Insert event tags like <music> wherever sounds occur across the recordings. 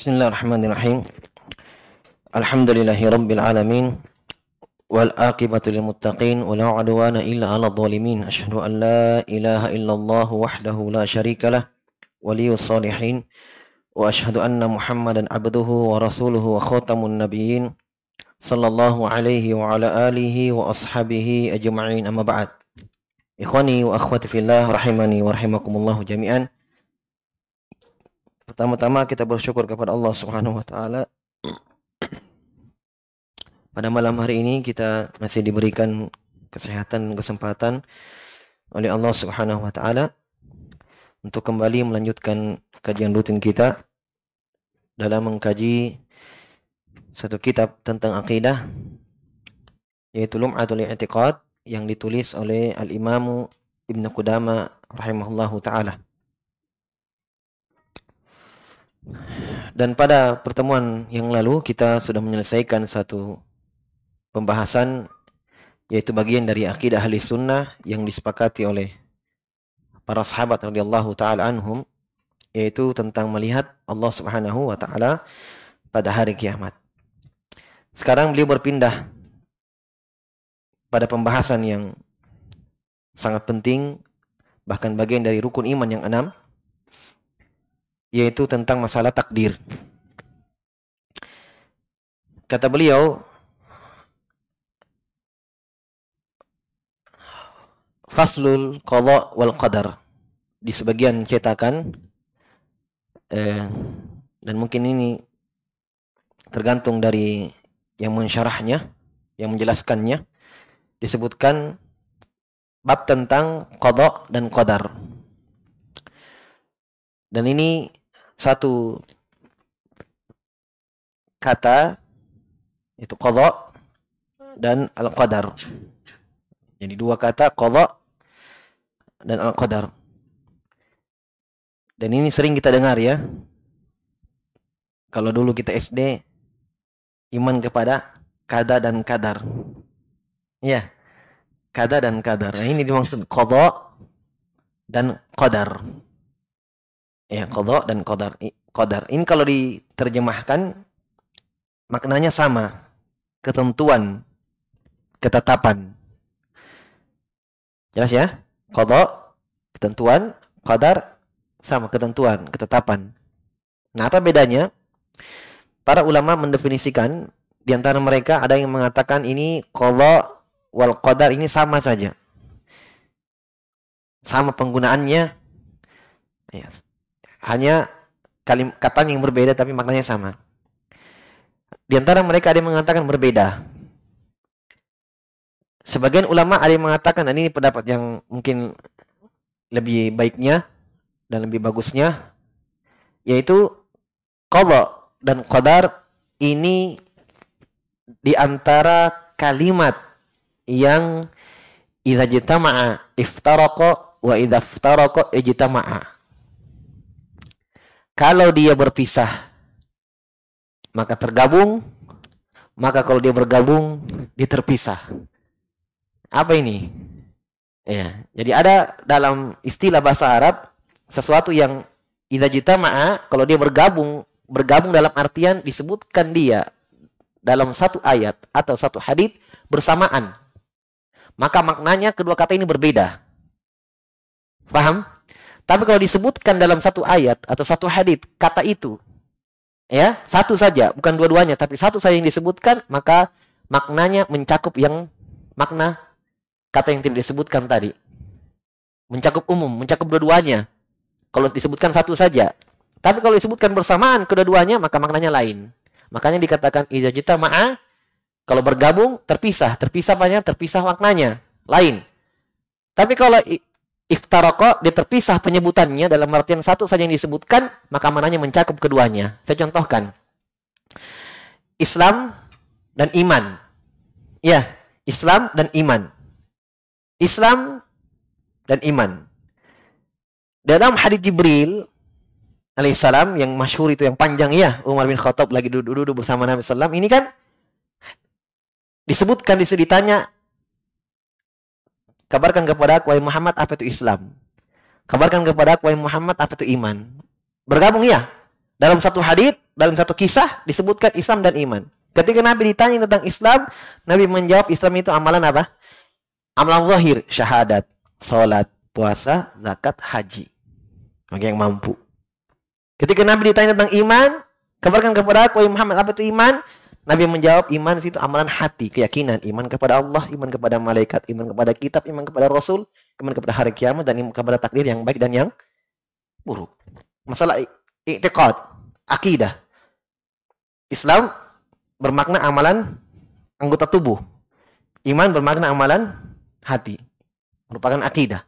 بسم الله الرحمن الرحيم الحمد لله رب العالمين والعاقبة للمتقين ولا عدوان إلا على الظالمين أشهد أن لا إله إلا الله وحده لا شريك له ولي الصالحين وأشهد أن محمدا عبده ورسوله وخاتم النبيين صلى الله عليه وعلى آله وأصحابه أجمعين أما بعد إخواني وأخواتي في الله رحمني ورحمكم الله جميعاً Pertama-tama kita bersyukur kepada Allah Subhanahu wa taala. Pada malam hari ini kita masih diberikan kesehatan dan kesempatan oleh Allah Subhanahu wa taala untuk kembali melanjutkan kajian rutin kita dalam mengkaji satu kitab tentang akidah yaitu Lum'atul I'tiqad yang ditulis oleh Al-Imam Ibn Qudama rahimahullahu taala. Dan pada pertemuan yang lalu kita sudah menyelesaikan satu pembahasan yaitu bagian dari akidah ahli sunnah yang disepakati oleh para sahabat radhiyallahu taala anhum yaitu tentang melihat Allah Subhanahu wa taala pada hari kiamat. Sekarang beliau berpindah pada pembahasan yang sangat penting bahkan bagian dari rukun iman yang enam yaitu tentang masalah takdir. Kata beliau, Faslul Qadha wal Qadar. Di sebagian cetakan eh, dan mungkin ini tergantung dari yang mensyarahnya, yang menjelaskannya disebutkan bab tentang qadha dan qadar. Dan ini satu kata itu qadha dan al-qadar. Jadi dua kata qadha dan al-qadar. Dan ini sering kita dengar ya. Kalau dulu kita SD iman kepada kada dan kadar. Ya. Kada dan kadar. Nah, ini dimaksud qadha dan qadar. Ya, qadha dan qadar. Qadar. Ini kalau diterjemahkan maknanya sama. Ketentuan, ketetapan. Jelas ya? Qadha ketentuan, qadar sama ketentuan, ketetapan. Nah, apa bedanya? Para ulama mendefinisikan di antara mereka ada yang mengatakan ini qadha wal qadar ini sama saja. Sama penggunaannya. Hanya kalim katanya yang berbeda tapi maknanya sama. Di antara mereka ada yang mengatakan berbeda. Sebagian ulama ada yang mengatakan dan ini pendapat yang mungkin lebih baiknya dan lebih bagusnya yaitu qadha dan qadar ini di antara kalimat yang idza jitama'a iftaraqa wa idza iftaraqa ijtama'a kalau dia berpisah, maka tergabung. Maka kalau dia bergabung, dia terpisah. Apa ini? Ya, jadi ada dalam istilah bahasa Arab sesuatu yang idza jitama'a kalau dia bergabung, bergabung dalam artian disebutkan dia dalam satu ayat atau satu hadis bersamaan. Maka maknanya kedua kata ini berbeda. Paham? Tapi kalau disebutkan dalam satu ayat atau satu hadis kata itu, ya satu saja, bukan dua-duanya, tapi satu saja yang disebutkan, maka maknanya mencakup yang makna kata yang tidak disebutkan tadi. Mencakup umum, mencakup dua-duanya. Kalau disebutkan satu saja. Tapi kalau disebutkan bersamaan kedua-duanya, maka maknanya lain. Makanya dikatakan ijajita ma'a, kalau bergabung terpisah. Terpisah banyak, terpisah maknanya. Lain. Tapi kalau iftaroko dia terpisah penyebutannya dalam artian satu saja yang disebutkan maka mananya mencakup keduanya. Saya contohkan. Islam dan iman. Ya Islam dan iman. Islam dan iman. Dalam hadis Jibril alaihissalam yang masyhur itu yang panjang ya Umar bin Khattab lagi duduk-duduk bersama Nabi Sallam ini kan disebutkan di ditanya Kabarkan kepada aku, wahai Muhammad, apa itu Islam. Kabarkan kepada aku, wahai Muhammad, apa itu iman. Bergabung ya? Dalam satu hadis, dalam satu kisah disebutkan Islam dan iman. Ketika Nabi ditanya tentang Islam, Nabi menjawab Islam itu amalan apa? Amalan zahir, syahadat, salat, puasa, zakat, haji. Bagi yang mampu. Ketika Nabi ditanya tentang iman, kabarkan kepada aku, Muhammad, apa itu iman? Nabi menjawab iman itu amalan hati, keyakinan, iman kepada Allah, iman kepada malaikat, iman kepada kitab, iman kepada Rasul, iman kepada hari kiamat dan iman kepada takdir yang baik dan yang buruk. Masalah i'tiqad, akidah. Islam bermakna amalan anggota tubuh. Iman bermakna amalan hati. Merupakan akidah.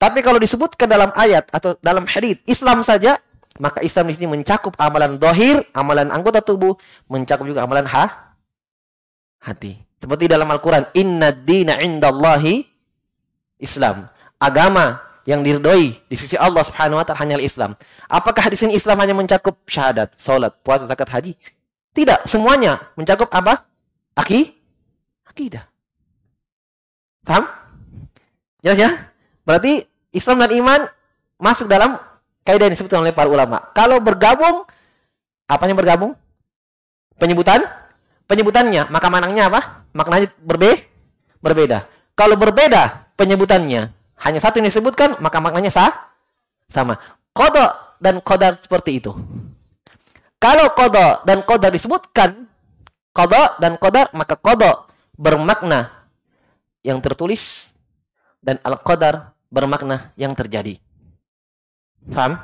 Tapi kalau disebutkan dalam ayat atau dalam hadis Islam saja, maka Islam di sini mencakup amalan dohir, amalan anggota tubuh, mencakup juga amalan ha, hati. Seperti dalam Al-Quran, Inna dina indallahi Islam. Agama yang diridhoi di sisi Allah Subhanahu wa taala hanyalah Islam. Apakah di sini Islam hanya mencakup syahadat, salat, puasa, zakat, haji? Tidak, semuanya mencakup apa? Aki akidah. Paham? Jelas ya? Berarti Islam dan iman masuk dalam kaidah yang disebutkan oleh para ulama. Kalau bergabung, apanya bergabung? Penyebutan? Penyebutannya, maka maknanya apa? Maknanya berbe berbeda. Kalau berbeda penyebutannya, hanya satu yang disebutkan, maka maknanya sah? Sama. Kodok dan kodar seperti itu. Kalau kodok dan kodar disebutkan, kodok dan kodar, maka kodok bermakna yang tertulis dan al-qadar bermakna yang terjadi. Faham?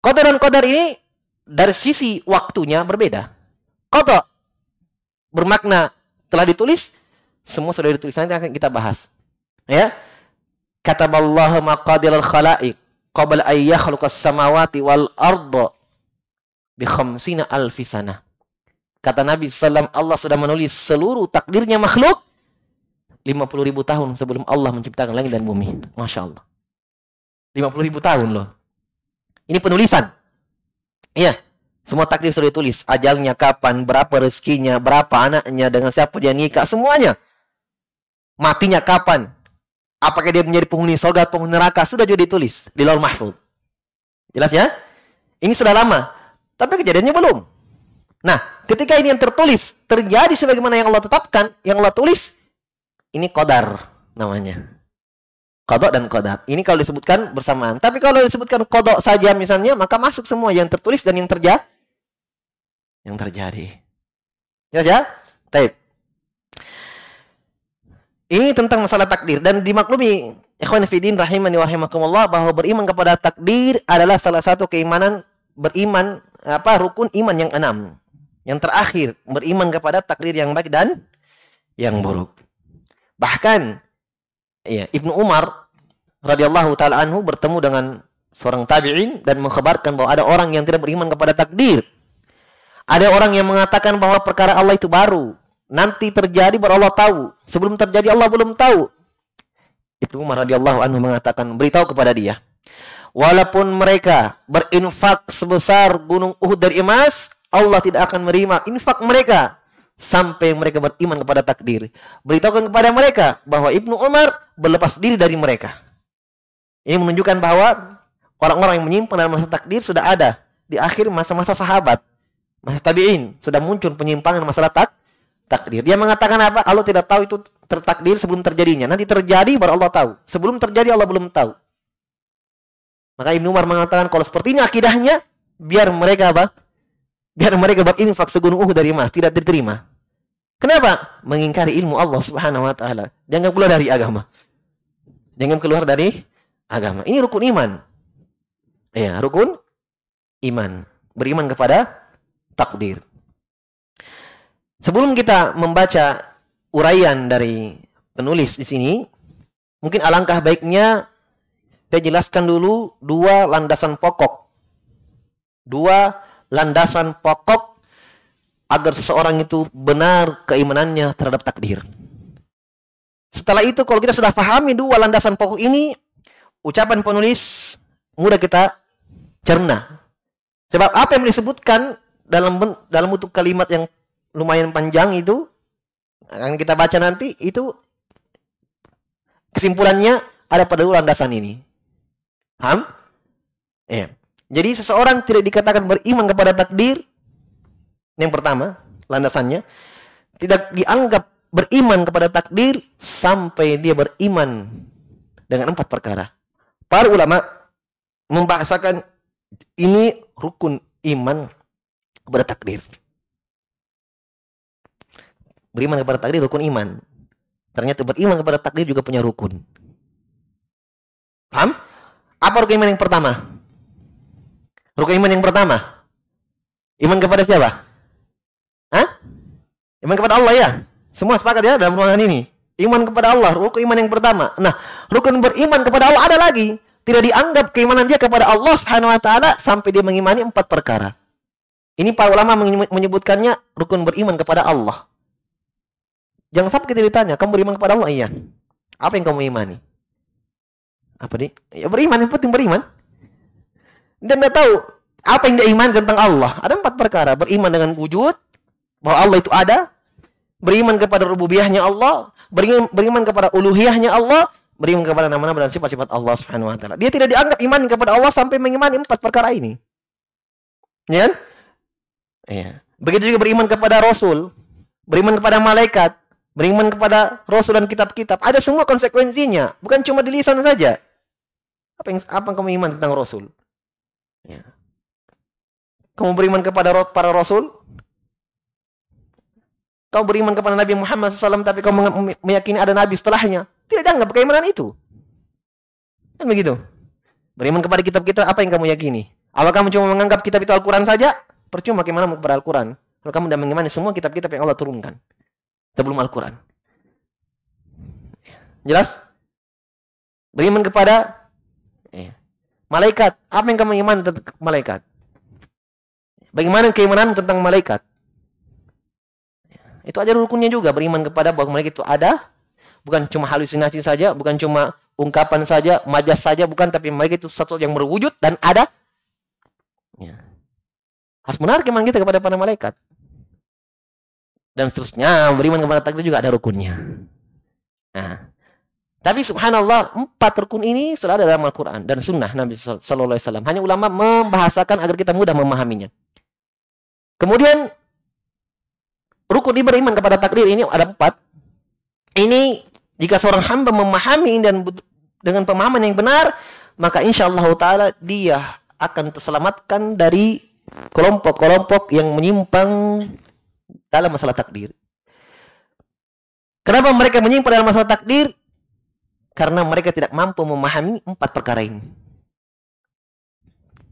Kodar dan kodar ini dari sisi waktunya berbeda. Kodok bermakna telah ditulis, semua sudah ditulis nanti akan kita bahas. Ya. Kataballahu maqadirul khalaiq qabla an yakhluqas samawati wal arda bi khamsina alfi sana. Kata Nabi sallam Allah sudah menulis seluruh takdirnya makhluk 50 ribu tahun sebelum Allah menciptakan langit dan bumi. Masya Allah. 50 ribu tahun loh. Ini penulisan. Iya. Semua takdir sudah ditulis. Ajalnya kapan, berapa rezekinya, berapa anaknya, dengan siapa dia nikah, semuanya. Matinya kapan, Apakah dia menjadi penghuni surga atau penghuni neraka sudah juga ditulis di Lauh Mahfud. Jelas ya? Ini sudah lama. Tapi kejadiannya belum. Nah, ketika ini yang tertulis terjadi sebagaimana yang Allah tetapkan, yang Allah tulis, ini kodar namanya. Kodok dan kodar. Ini kalau disebutkan bersamaan. Tapi kalau disebutkan kodok saja misalnya, maka masuk semua yang tertulis dan yang terjadi. Yang terjadi. Jelas ya? Taib. Ini tentang masalah takdir dan dimaklumi ikhwan fillah rahimani wa rahimakumullah bahwa beriman kepada takdir adalah salah satu keimanan beriman apa rukun iman yang enam. Yang terakhir, beriman kepada takdir yang baik dan yang buruk. Bahkan ya, Ibnu Umar radhiyallahu taala anhu bertemu dengan seorang tabi'in dan mengkhabarkan bahwa ada orang yang tidak beriman kepada takdir. Ada orang yang mengatakan bahwa perkara Allah itu baru, nanti terjadi baru Allah tahu. Sebelum terjadi Allah belum tahu. Ibnu Umar radhiyallahu anhu mengatakan, beritahu kepada dia, walaupun mereka berinfak sebesar gunung Uhud dari emas, Allah tidak akan menerima infak mereka sampai mereka beriman kepada takdir. Beritahukan kepada mereka bahwa Ibnu Umar berlepas diri dari mereka. Ini menunjukkan bahwa orang-orang yang menyimpan dalam masa takdir sudah ada di akhir masa-masa sahabat. Masa tabi'in sudah muncul penyimpangan masalah tak takdir. Dia mengatakan apa? Allah tidak tahu itu tertakdir sebelum terjadinya. Nanti terjadi baru Allah tahu. Sebelum terjadi Allah belum tahu. Maka Ibnu Umar mengatakan kalau sepertinya akidahnya biar mereka apa? Biar mereka berinfak segunung Uhud dari emas tidak diterima. Kenapa? Mengingkari ilmu Allah Subhanahu wa taala. Jangan keluar dari agama. Jangan keluar dari agama. Ini rukun iman. Ya, rukun iman. Beriman kepada takdir. Sebelum kita membaca uraian dari penulis di sini, mungkin alangkah baiknya saya jelaskan dulu dua landasan pokok. Dua landasan pokok agar seseorang itu benar keimanannya terhadap takdir. Setelah itu kalau kita sudah pahami dua landasan pokok ini, ucapan penulis mudah kita cerna. Sebab apa yang disebutkan dalam dalam bentuk kalimat yang lumayan panjang itu akan kita baca nanti itu kesimpulannya ada pada landasan ini. Paham? Ya. Jadi seseorang tidak dikatakan beriman kepada takdir. Yang pertama, landasannya tidak dianggap beriman kepada takdir sampai dia beriman dengan empat perkara. Para ulama membahasakan ini rukun iman kepada takdir. Beriman kepada takdir rukun iman. Ternyata beriman kepada takdir juga punya rukun. Paham? Apa rukun iman yang pertama? Rukun iman yang pertama. Iman kepada siapa? Hah? Iman kepada Allah ya? Semua sepakat ya dalam ruangan ini. Iman kepada Allah, rukun iman yang pertama. Nah, rukun beriman kepada Allah ada lagi. Tidak dianggap keimanan dia kepada Allah Subhanahu wa taala sampai dia mengimani empat perkara. Ini para ulama menyebutkannya rukun beriman kepada Allah. Jangan sampai kita ditanya, kamu beriman kepada Allah? Iya. Apa yang kamu imani? Apa nih? Ya beriman, yang penting beriman. Dan dia tahu apa yang dia imani tentang Allah. Ada empat perkara. Beriman dengan wujud, bahwa Allah itu ada. Beriman kepada rububiyahnya Allah. Beriman, beriman kepada uluhiyahnya Allah beriman kepada nama-nama dan sifat-sifat Allah Subhanahu wa taala. Dia tidak dianggap iman kepada Allah sampai mengimani empat perkara ini. Ya kan? Iya. Begitu juga beriman kepada Rasul, beriman kepada malaikat, beriman kepada Rasul dan kitab-kitab. Ada semua konsekuensinya, bukan cuma di lisan saja. Apa yang apa kamu iman tentang Rasul? Ya. Kamu beriman kepada para Rasul? Kau beriman kepada Nabi Muhammad SAW tapi kau meyakini ada Nabi setelahnya. Tidak dianggap keimanan itu. Kan begitu. Beriman kepada kitab-kitab apa yang kamu yakini? Apa kamu cuma menganggap kitab itu Al-Quran saja? Percuma bagaimana kepada Al-Quran. Kalau kamu sudah mengimani semua kitab-kitab yang Allah turunkan. Sebelum Al-Quran. Jelas? Beriman kepada. Malaikat. Apa yang kamu iman tentang malaikat? Bagaimana keimanan tentang malaikat? Itu aja rukunnya juga. Beriman kepada bahwa malaikat itu ada, bukan cuma halusinasi saja, bukan cuma ungkapan saja, majas saja, bukan, tapi mereka itu satu yang berwujud dan ada. Ya. Harus benar iman kita kepada para malaikat. Dan seterusnya, beriman kepada takdir juga ada rukunnya. Nah, tapi subhanallah, empat rukun ini sudah ada dalam Al-Quran dan sunnah Nabi Sallallahu Alaihi Wasallam. Hanya ulama membahasakan agar kita mudah memahaminya. Kemudian, rukun beriman kepada takdir ini ada empat. Ini jika seorang hamba memahami dan dengan pemahaman yang benar, maka insya Allah Taala dia akan terselamatkan dari kelompok-kelompok yang menyimpang dalam masalah takdir. Kenapa mereka menyimpang dalam masalah takdir? Karena mereka tidak mampu memahami empat perkara ini.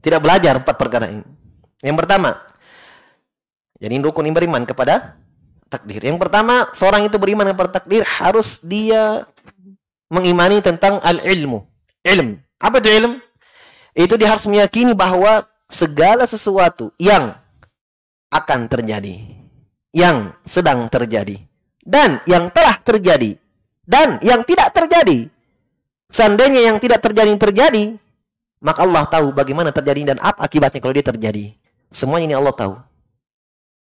Tidak belajar empat perkara ini. Yang pertama, jadi rukun beriman kepada takdir. Yang pertama, seorang itu beriman kepada takdir harus dia mengimani tentang al-ilmu. Ilm. Apa itu ilm? Itu dia harus meyakini bahwa segala sesuatu yang akan terjadi, yang sedang terjadi, dan yang telah terjadi, dan yang tidak terjadi. Seandainya yang tidak terjadi terjadi, maka Allah tahu bagaimana terjadi dan apa akibatnya kalau dia terjadi. Semuanya ini Allah tahu.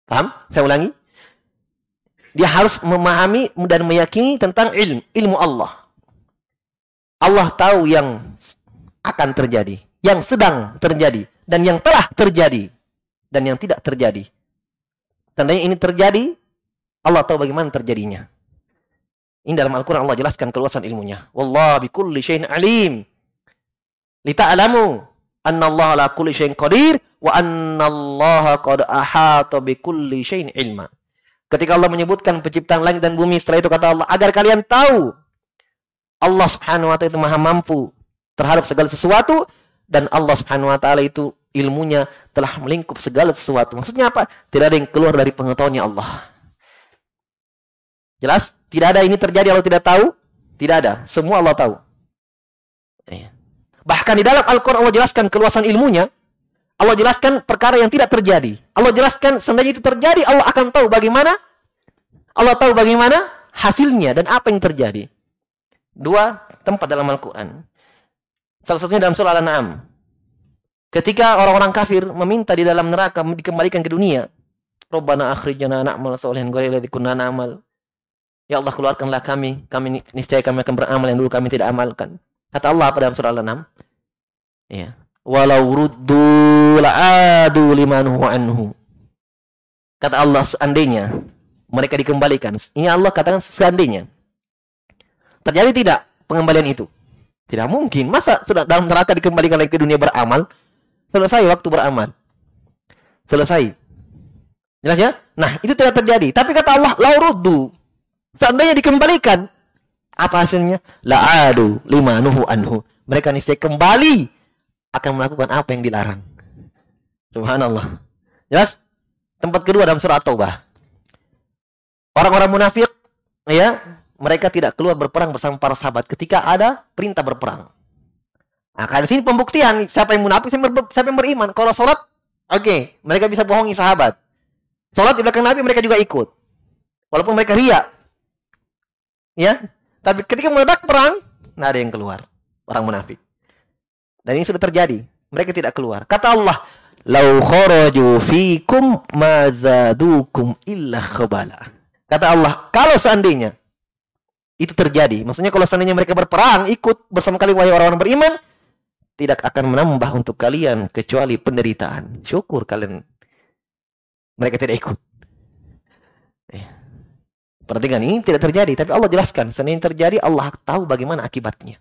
Paham? Saya ulangi. Dia harus memahami dan meyakini tentang ilmu, ilmu Allah. Allah tahu yang akan terjadi, yang sedang terjadi, dan yang telah terjadi, dan yang tidak terjadi. Tandanya ini terjadi, Allah tahu bagaimana terjadinya. Ini dalam Al-Quran Allah jelaskan keluasan ilmunya. Wallah bikulli syai'in alim. Lita'alamu anna Allah la kulli syai'in qadir wa anna Allah qad ahata bikulli syai'in ilma. Ketika Allah menyebutkan penciptaan langit dan bumi, setelah itu kata Allah, agar kalian tahu Allah Subhanahu wa taala itu Maha mampu terhadap segala sesuatu dan Allah Subhanahu wa taala itu ilmunya telah melingkup segala sesuatu. Maksudnya apa? Tidak ada yang keluar dari pengetahuannya Allah. Jelas? Tidak ada ini terjadi Allah tidak tahu? Tidak ada. Semua Allah tahu. Iya. Bahkan di dalam Al-Quran Allah jelaskan keluasan ilmunya. Allah jelaskan perkara yang tidak terjadi. Allah jelaskan seandainya itu terjadi, Allah akan tahu bagaimana Allah tahu bagaimana hasilnya dan apa yang terjadi. Dua tempat dalam Al-Quran. Salah satunya dalam surah Al-An'am. Ketika orang-orang kafir meminta di dalam neraka dikembalikan ke dunia. Rabbana akhrijana na'mal solihan ghairil ladzi kunna na'mal. Ya Allah keluarkanlah kami, kami niscaya kami akan beramal yang dulu kami tidak amalkan. Kata Allah pada surah Al-An'am. Ya. walau ruddu la'adu anhu. Kata Allah seandainya mereka dikembalikan. Ini Allah katakan seandainya. Terjadi tidak pengembalian itu? Tidak mungkin. Masa sudah dalam neraka dikembalikan lagi ke dunia beramal? Selesai waktu beramal. Selesai. Jelas ya? Nah, itu tidak terjadi. Tapi kata Allah, ruddu. Seandainya dikembalikan. Apa hasilnya? La'adu limanuhu anhu. Mereka niscaya kembali akan melakukan apa yang dilarang. Subhanallah. Jelas? Tempat kedua dalam surat Taubah. Orang-orang munafik ya, mereka tidak keluar berperang bersama para sahabat ketika ada perintah berperang. Nah, di sini pembuktian siapa yang munafik, siapa yang beriman. Kalau sholat, oke, okay, mereka bisa bohongi sahabat. Sholat di belakang Nabi mereka juga ikut. Walaupun mereka ria. Ya, tapi ketika meledak perang, nggak ada yang keluar. Orang munafik. Dan ini sudah terjadi. Mereka tidak keluar. Kata Allah, "Lau kharaju fikum mazadukum illa khabala." Kata Allah, kalau seandainya itu terjadi, maksudnya kalau seandainya mereka berperang, ikut bersama kalian wahai orang-orang beriman, tidak akan menambah untuk kalian kecuali penderitaan. Syukur kalian mereka tidak ikut. Perhatikan ini tidak terjadi, tapi Allah jelaskan, seandainya terjadi Allah tahu bagaimana akibatnya.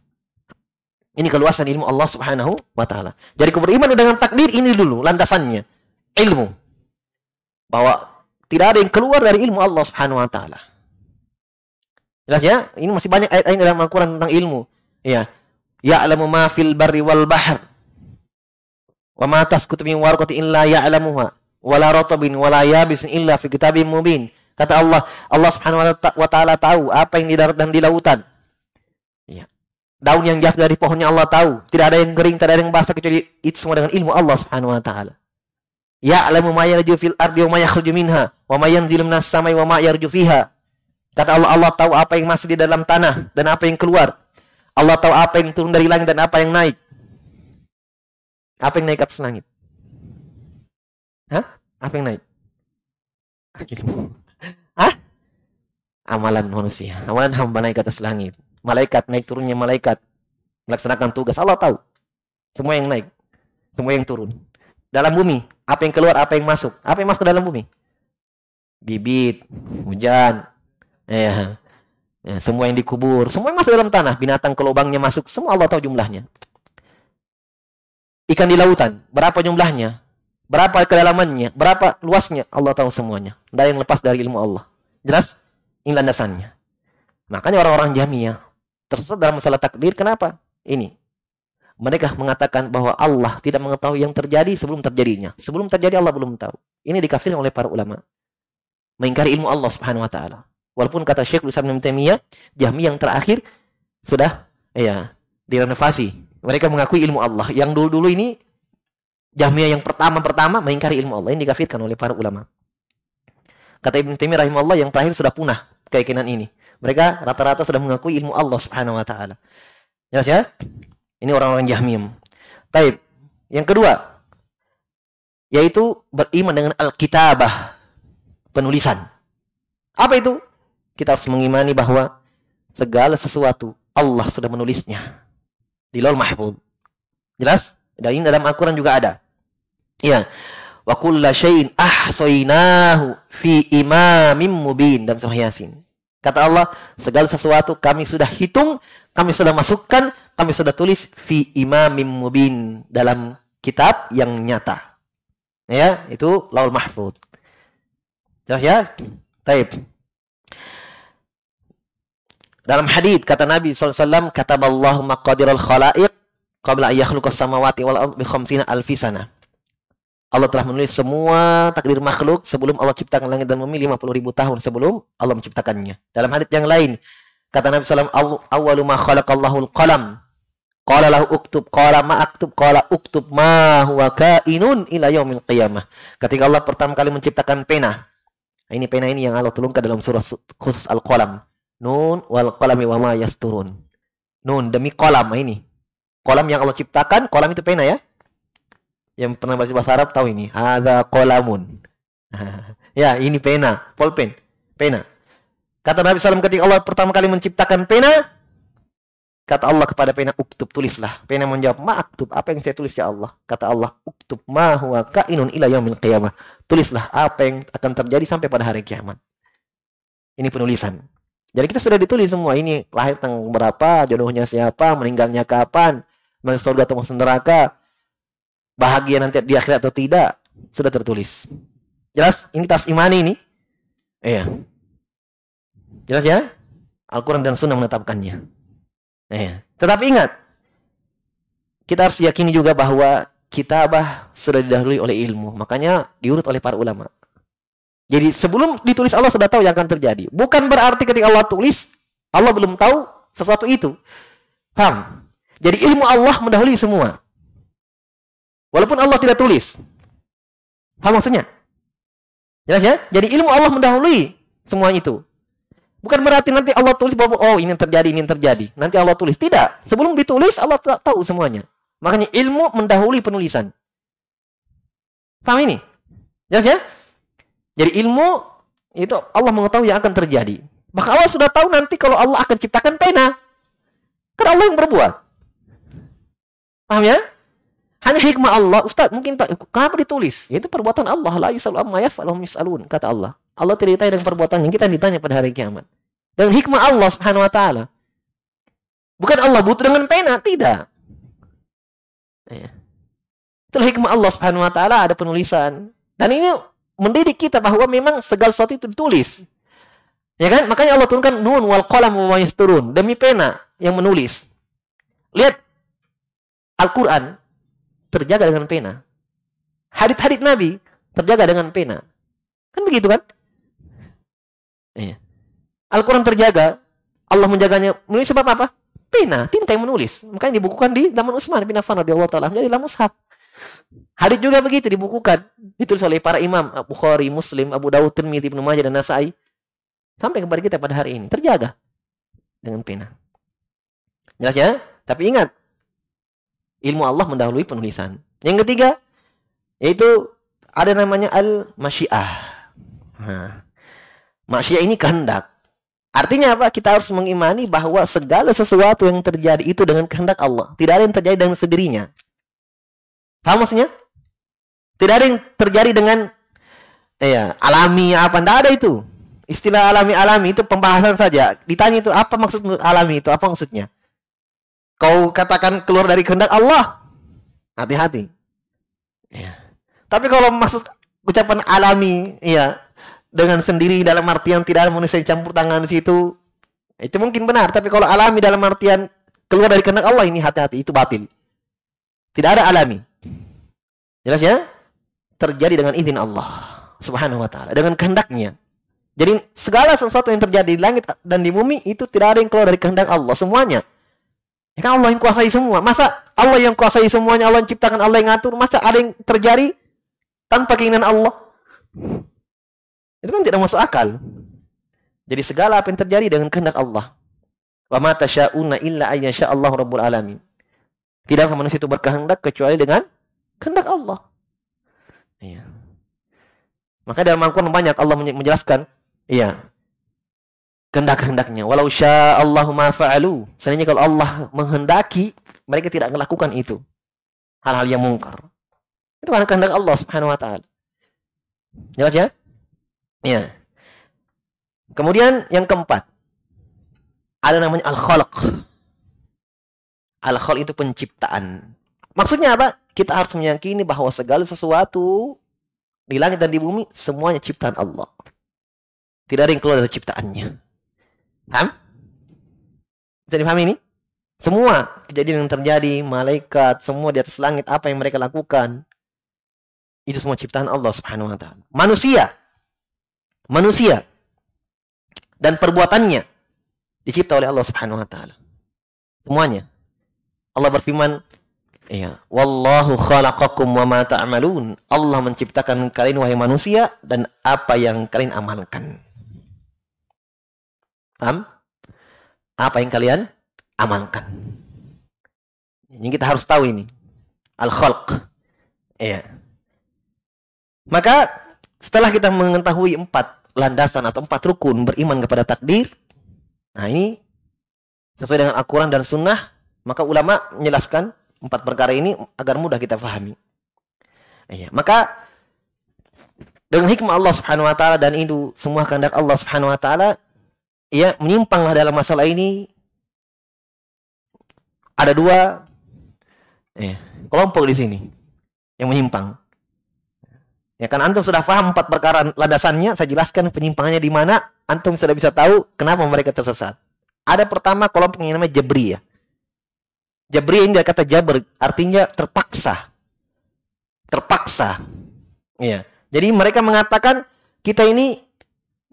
Ini keluasan ilmu Allah Subhanahu wa taala. Jadi beriman dengan takdir ini dulu landasannya. Ilmu. Bahwa tidak ada yang keluar dari ilmu Allah Subhanahu wa taala. Jelas ya? Ini masih banyak ayat-ayat dalam Al-Qur'an tentang ilmu. Ya. Ya'lamu ma fil barri wal bahr. Wa ma tasqutu min warqatin illa ya'lamuha. Wala ratabin wala yabisin illa fi kitabim mubin. Kata Allah, Allah Subhanahu wa taala tahu apa yang di darat dan di lautan. Ya. Daun yang jatuh dari pohonnya Allah tahu. Tidak ada yang kering, tidak ada yang basah kecuali itu semua dengan ilmu Allah Subhanahu wa taala. Ya'lamu ma yarju fil ardi wa ma yakhruju minha wa ma yanzilu minas samai wa ma yarju fiha. Kata Allah, Allah tahu apa yang masuk di dalam tanah dan apa yang keluar. Allah tahu apa yang turun dari langit dan apa yang naik. Apa yang naik atas langit? Hah? Apa yang naik? Hah? Amalan manusia. Amalan hamba naik ke atas langit malaikat, naik turunnya malaikat. Melaksanakan tugas. Allah tahu. Semua yang naik. Semua yang turun. Dalam bumi. Apa yang keluar, apa yang masuk. Apa yang masuk ke dalam bumi? Bibit, hujan. Ya. ya. Semua yang dikubur. Semua yang masuk dalam tanah. Binatang ke lubangnya masuk. Semua Allah tahu jumlahnya. Ikan di lautan. Berapa jumlahnya? Berapa kedalamannya? Berapa luasnya? Allah tahu semuanya. Tidak yang lepas dari ilmu Allah. Jelas? Ini landasannya. Makanya orang-orang Jamiah tersesat dalam masalah takdir. Kenapa? Ini. Mereka mengatakan bahwa Allah tidak mengetahui yang terjadi sebelum terjadinya. Sebelum terjadi Allah belum tahu. Ini dikafirkan oleh para ulama. Mengingkari ilmu Allah Subhanahu wa taala. Walaupun kata Syekh Islam Ibnu Taimiyah, Jahmi yang terakhir sudah ya direnovasi. Mereka mengakui ilmu Allah. Yang dulu-dulu ini Jahmiyah yang pertama-pertama mengingkari ilmu Allah. Ini dikafirkan oleh para ulama. Kata Ibn Taimiyah rahimahullah yang terakhir sudah punah keyakinan ini. Mereka rata-rata sudah mengakui ilmu Allah Subhanahu wa taala. Jelas ya? Ini orang-orang Jahmiyah. Taib. Yang kedua yaitu beriman dengan Alkitabah, penulisan. Apa itu? Kita harus mengimani bahwa segala sesuatu Allah sudah menulisnya di Laul Mahfuz. Jelas? Dan ini dalam Al-Qur'an juga ada. Iya. Wa kullu syai'in ahsaynahu fi imamin mubin dalam surah Yasin. Kata Allah, segala sesuatu kami sudah hitung, kami sudah masukkan, kami sudah tulis fi imamim mubin dalam kitab yang nyata. Ya, itu laul mahfud. Jelas ya? Taib. Dalam hadis kata Nabi SAW, kata Allah maqadir al-khalaiq qabla ayakhluqas samawati wal ardi bi khamsina alfi sana. Allah telah menulis semua takdir makhluk sebelum Allah ciptakan langit dan bumi 50 ribu tahun sebelum Allah menciptakannya. Dalam hadits yang lain, kata Nabi SAW, awalu ma khalaqallahu al-qalam. Qala lahu uktub, qala ma aktub, qala uktub ma huwa kainun ila yaumil qiyamah. Ketika Allah pertama kali menciptakan pena. Ini pena ini yang Allah turunkan dalam surah khusus Al-Qalam. Nun wal qalami wa ma yasturun. Nun demi kolam ini. Kolam yang Allah ciptakan, kolam itu pena ya yang pernah baca bahasa Arab tahu ini. Ada kolamun. <laughs> ya, ini pena, pulpen, pena. Kata Nabi SAW ketika Allah pertama kali menciptakan pena, Kata Allah kepada pena uktub tulislah. Pena menjawab, "Ma aktub, apa yang saya tulis ya Allah?" Kata Allah, "Uktub ma huwa kainun ila yaumil qiyamah." Tulislah apa yang akan terjadi sampai pada hari kiamat. Ini penulisan. Jadi kita sudah ditulis semua ini lahir tanggal berapa, jodohnya siapa, meninggalnya kapan, masuk surga atau masuk neraka, bahagia nanti di akhirat atau tidak, sudah tertulis. Jelas? Ini tas imani ini. Iya. Jelas ya? Al-Quran dan Sunnah menetapkannya. Iya. Tetapi ingat, kita harus yakini juga bahwa kitabah sudah didahului oleh ilmu. Makanya diurut oleh para ulama. Jadi sebelum ditulis Allah sudah tahu yang akan terjadi. Bukan berarti ketika Allah tulis, Allah belum tahu sesuatu itu. Paham? Jadi ilmu Allah mendahului semua. Walaupun Allah tidak tulis. Paham maksudnya? Jelas ya? Jadi ilmu Allah mendahului semua itu. Bukan berarti nanti Allah tulis bahwa oh ini terjadi, ini terjadi. Nanti Allah tulis. Tidak. Sebelum ditulis Allah tak tahu semuanya. Makanya ilmu mendahului penulisan. Paham ini? Jelas ya? Jadi ilmu itu Allah mengetahui yang akan terjadi. Maka Allah sudah tahu nanti kalau Allah akan ciptakan pena. Karena Allah yang berbuat. Paham ya? Hanya hikmah Allah, Ustaz, mungkin tak, kenapa ditulis? Itu perbuatan Allah, la yusalu amma yaf'alhum yus'alun, kata Allah. Allah tidak ditanya dengan perbuatan yang kita ditanya pada hari kiamat. Dan hikmah Allah Subhanahu wa taala. Bukan Allah butuh dengan pena, tidak. Ya. Itulah hikmah Allah Subhanahu wa taala ada penulisan. Dan ini mendidik kita bahwa memang segala sesuatu itu ditulis. Ya kan? Makanya Allah turunkan nun wal qalam wa yasturun demi pena yang menulis. Lihat Al-Qur'an terjaga dengan pena. Hadit-hadit Nabi terjaga dengan pena. Kan begitu kan? Iya. Al-Quran terjaga, Allah menjaganya. Menulis sebab apa? Pena, tinta yang menulis. Makanya dibukukan di zaman Utsman bin Affan radhiyallahu taala menjadi dalam mushaf. Hadit juga begitu dibukukan, ditulis oleh para imam Abu Bukhari, Muslim, Abu Dawud, Tirmidzi, Ibnu Majah dan Nasai. Sampai kepada kita pada hari ini terjaga dengan pena. Jelas ya? Tapi ingat, Ilmu Allah mendahului penulisan. Yang ketiga, yaitu ada namanya al-masyiah. Nah, masyiah ini kehendak. Artinya apa? Kita harus mengimani bahwa segala sesuatu yang terjadi itu dengan kehendak Allah. Tidak ada yang terjadi dengan sendirinya. Paham maksudnya? Tidak ada yang terjadi dengan ya, alami apa. Tidak ada itu. Istilah alami-alami itu pembahasan saja. Ditanya itu apa maksud alami itu? Apa maksudnya? Kau katakan keluar dari kehendak Allah, hati-hati. Ya. Tapi kalau maksud ucapan alami, ya dengan sendiri dalam artian tidak ada manusia yang campur tangan di situ, itu mungkin benar. Tapi kalau alami dalam artian keluar dari kehendak Allah ini hati-hati itu batil. Tidak ada alami. Jelas ya? Terjadi dengan izin Allah Subhanahu wa taala, dengan kehendaknya. Jadi segala sesuatu yang terjadi di langit dan di bumi itu tidak ada yang keluar dari kehendak Allah semuanya. Ya kan Allah yang kuasai semua. Masa Allah yang kuasai semuanya, Allah yang ciptakan, Allah yang ngatur. Masa ada yang terjadi tanpa keinginan Allah? Itu kan tidak masuk akal. Jadi segala apa yang terjadi dengan kehendak Allah. Wa ma tasyauna illa ayyasha Allah rabbul alamin. Tidak manusia itu berkehendak kecuali dengan kehendak Allah. Iya. Maka dalam Al-Quran banyak Allah menjelaskan, iya, kehendak-kehendaknya. Walau ma fa'alu. Seandainya kalau Allah menghendaki, mereka tidak melakukan itu. Hal-hal yang mungkar. Itu karena kehendak Allah Subhanahu wa taala. Jelas ya? Ya. Kemudian yang keempat. Ada namanya al-khalq. Al-khalq itu penciptaan. Maksudnya apa? Kita harus meyakini bahwa segala sesuatu di langit dan di bumi semuanya ciptaan Allah. Tidak ada yang keluar dari ciptaannya. Paham? Bisa dipahami ini? Semua kejadian yang terjadi, malaikat, semua di atas langit, apa yang mereka lakukan, itu semua ciptaan Allah Subhanahu wa taala. Manusia manusia dan perbuatannya dicipta oleh Allah Subhanahu wa taala. Semuanya. Allah berfirman, ya, wallahu khalaqakum wa ma ta'malun. Allah menciptakan kalian wahai manusia dan apa yang kalian amalkan. Paham? Apa yang kalian amalkan. Ini kita harus tahu ini. Al-khalq. Iya. Maka setelah kita mengetahui empat landasan atau empat rukun beriman kepada takdir, nah ini sesuai dengan Al-Quran dan Sunnah, maka ulama menjelaskan empat perkara ini agar mudah kita fahami. Iya, maka dengan hikmah Allah Subhanahu wa taala dan itu semua kehendak Allah Subhanahu wa taala, ya menyimpanglah dalam masalah ini ada dua ya, kelompok di sini yang menyimpang. Ya kan antum sudah paham empat perkara landasannya, saya jelaskan penyimpangannya di mana, antum sudah bisa tahu kenapa mereka tersesat. Ada pertama kelompok yang namanya Jabriyah. Jabriyah ini dari kata jabr, artinya terpaksa. Terpaksa. Iya. Jadi mereka mengatakan kita ini,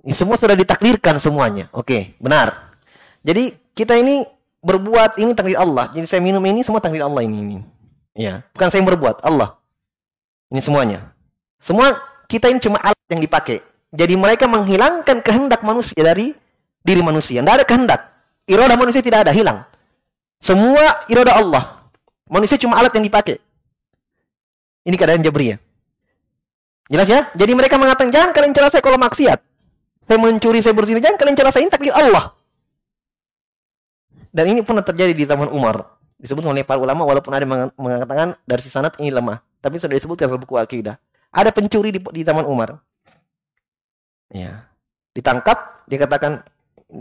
ini semua sudah ditakdirkan semuanya. Oke, benar. Jadi kita ini berbuat ini takdir Allah. Jadi saya minum ini semua takdir Allah ini. ini. Ya, bukan saya yang berbuat, Allah. Ini semuanya. Semua kita ini cuma alat yang dipakai. Jadi mereka menghilangkan kehendak manusia dari diri manusia. Tidak ada kehendak. Iroda manusia tidak ada, hilang. Semua iroda Allah. Manusia cuma alat yang dipakai. Ini keadaan Jabriyah. Jelas ya? Jadi mereka mengatakan, jangan kalian celah saya kalau maksiat. Saya mencuri, saya bersini. Jangan kalian celah takdir Allah. Dan ini pernah terjadi di zaman Umar. Disebut oleh para ulama, walaupun ada mengatakan dari si sanat ini lemah. Tapi sudah disebutkan dalam buku akidah. Ada pencuri di, di Taman Umar. Ya. Ditangkap, dia katakan,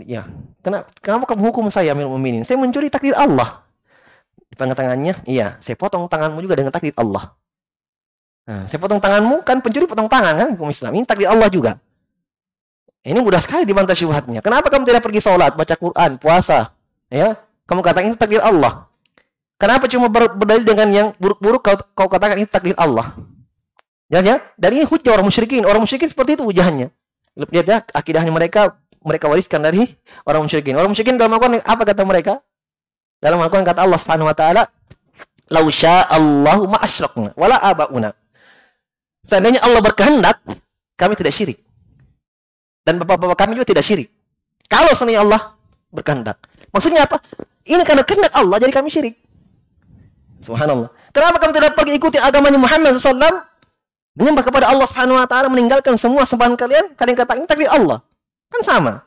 ya, kenapa, kenapa kamu hukum saya Amir Muminin? Saya mencuri takdir Allah. Di tangannya, iya, saya potong tanganmu juga dengan takdir Allah. Nah, saya potong tanganmu, kan pencuri potong tangan kan hukum Islam. Ini takdir Allah juga. Ini mudah sekali dibantah syubhatnya. Kenapa kamu tidak pergi sholat, baca Quran, puasa? Ya, kamu katakan itu takdir Allah. Kenapa cuma berdalil dengan yang buruk-buruk kau, kau katakan itu takdir Allah? Ya, ya. Dan ini hujah orang musyrikin. Orang musyrikin seperti itu hujahannya. Lihat ya, akidahnya mereka mereka wariskan dari orang musyrikin. Orang musyrikin dalam Al-Qur'an apa kata mereka? Dalam Al-Qur'an kata Allah Subhanahu wa taala, "Lau Allahu ma asyrakna wala abauna." Seandainya Allah berkehendak, kami tidak syirik. Dan bapak-bapak kami juga tidak syirik. Kalau seandainya Allah berkehendak. Maksudnya apa? Ini karena kehendak Allah jadi kami syirik. Subhanallah. Kenapa kami tidak pergi ikuti agamanya Muhammad SAW? Menyembah kepada Allah Subhanahu wa taala meninggalkan semua sembahan kalian, kalian katakan takdir Allah. Kan sama.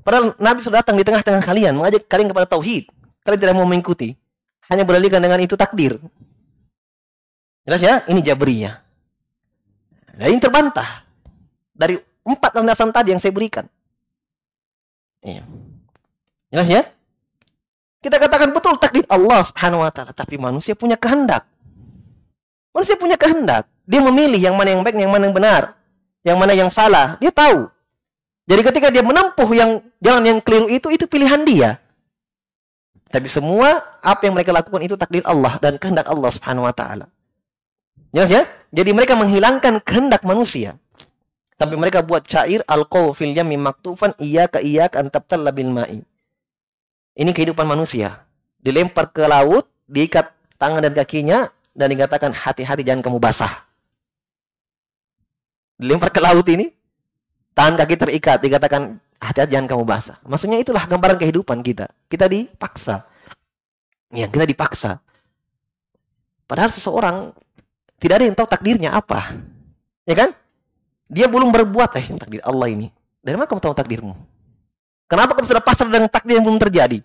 Padahal Nabi sudah datang di tengah-tengah kalian mengajak kalian kepada tauhid. Kalian tidak mau mengikuti. Hanya beralihkan dengan itu takdir. Jelas ya? Ini Jabriyah. Nah, ini terbantah dari empat landasan tadi yang saya berikan. Iya. Jelas ya? Kita katakan betul takdir Allah Subhanahu wa taala, tapi manusia punya kehendak. Manusia punya kehendak. Dia memilih yang mana yang baik, yang mana yang benar, yang mana yang salah. Dia tahu. Jadi ketika dia menempuh yang jalan yang keliru itu, itu pilihan dia. Tapi semua apa yang mereka lakukan itu takdir Allah dan kehendak Allah Subhanahu wa taala. Jelas ya? Jadi mereka menghilangkan kehendak manusia. Tapi mereka buat cair alqaw fil yammi maktufan iyyaka iyyaka an tabtalla bil ma'i. Ini kehidupan manusia. Dilempar ke laut, diikat tangan dan kakinya dan dikatakan hati-hati jangan kamu basah dilempar ke laut ini, tangan kaki terikat, dikatakan hati-hati jangan kamu basah. Maksudnya itulah gambaran kehidupan kita. Kita dipaksa. Ya, kita dipaksa. Padahal seseorang tidak ada yang tahu takdirnya apa. Ya kan? Dia belum berbuat eh takdir Allah ini. Dari mana kamu tahu takdirmu? Kenapa kamu sudah pasrah dengan takdir yang belum terjadi?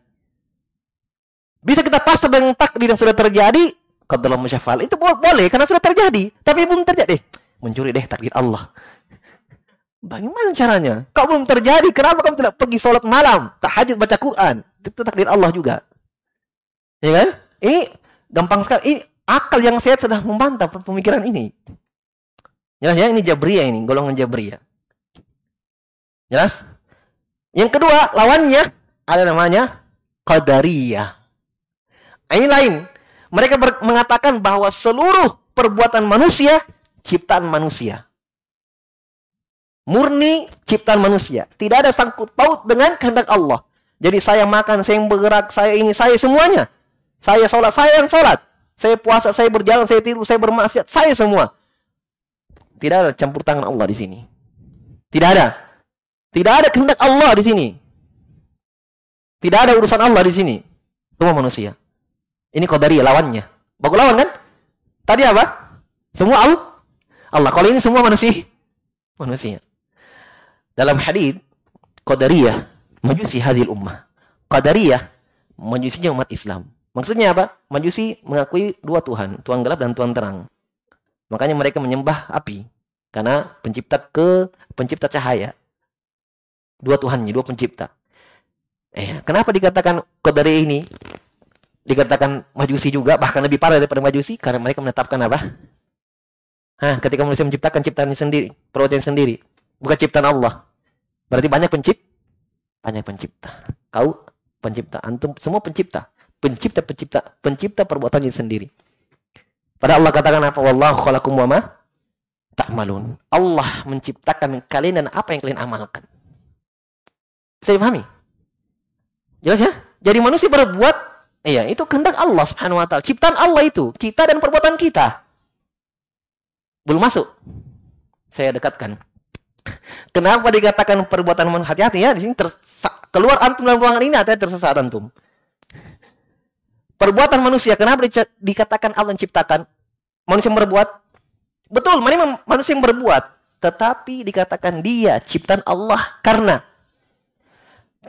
Bisa kita pasrah dengan takdir yang sudah terjadi? Kalau dalam musyafal itu boleh karena sudah terjadi, tapi belum terjadi mencuri deh takdir Allah. Bagaimana caranya? Kau belum terjadi, kenapa kamu tidak pergi sholat malam, tahajud baca Quran? Itu takdir Allah juga. Ya kan? Ini gampang sekali. Ini akal yang sehat sudah membantah pemikiran ini. Jelas ya, ini Jabriyah ini, golongan Jabriyah. Jelas? Yang kedua, lawannya ada namanya Qadariyah. Ini lain. Mereka mengatakan bahwa seluruh perbuatan manusia ciptaan manusia. Murni ciptaan manusia. Tidak ada sangkut paut dengan kehendak Allah. Jadi saya makan, saya yang bergerak, saya ini, saya semuanya. Saya sholat, saya yang sholat. Saya puasa, saya berjalan, saya tidur, saya bermaksiat, saya semua. Tidak ada campur tangan Allah di sini. Tidak ada. Tidak ada kehendak Allah di sini. Tidak ada urusan Allah di sini. Semua manusia. Ini kodari lawannya. Bagus lawan kan? Tadi apa? Semua Allah. Allah. Kalau ini semua manusia. Manusia. Dalam hadis Qadariyah, majusi hadil ummah. Qadariyah majusinya umat Islam. Maksudnya apa? Majusi mengakui dua Tuhan, Tuhan gelap dan Tuhan terang. Makanya mereka menyembah api karena pencipta ke pencipta cahaya. Dua Tuhannya, dua pencipta. Eh, kenapa dikatakan Qadari ini dikatakan majusi juga bahkan lebih parah daripada majusi karena mereka menetapkan apa? Hah, ketika manusia menciptakan ciptaannya sendiri, perbuatan sendiri, bukan ciptaan Allah. Berarti banyak pencipta, banyak pencipta. Kau pencipta, antum semua pencipta, pencipta pencipta, pencipta perbuatannya sendiri. Pada Allah katakan apa? Wallahu khalaqakum wa ma ta'malun. Allah menciptakan kalian dan apa yang kalian amalkan. Saya pahami? Jelas ya? Jadi manusia berbuat Iya, itu kehendak Allah Subhanahu wa taala. Ciptaan Allah itu, kita dan perbuatan kita. Belum masuk. Saya dekatkan. Kenapa dikatakan perbuatan hati-hati ya? Di sini keluar antum dalam ruangan ini atau tersesat antum. Perbuatan manusia, kenapa dikatakan Allah menciptakan? Manusia yang berbuat. Betul, manusia yang berbuat. Tetapi dikatakan dia ciptaan Allah karena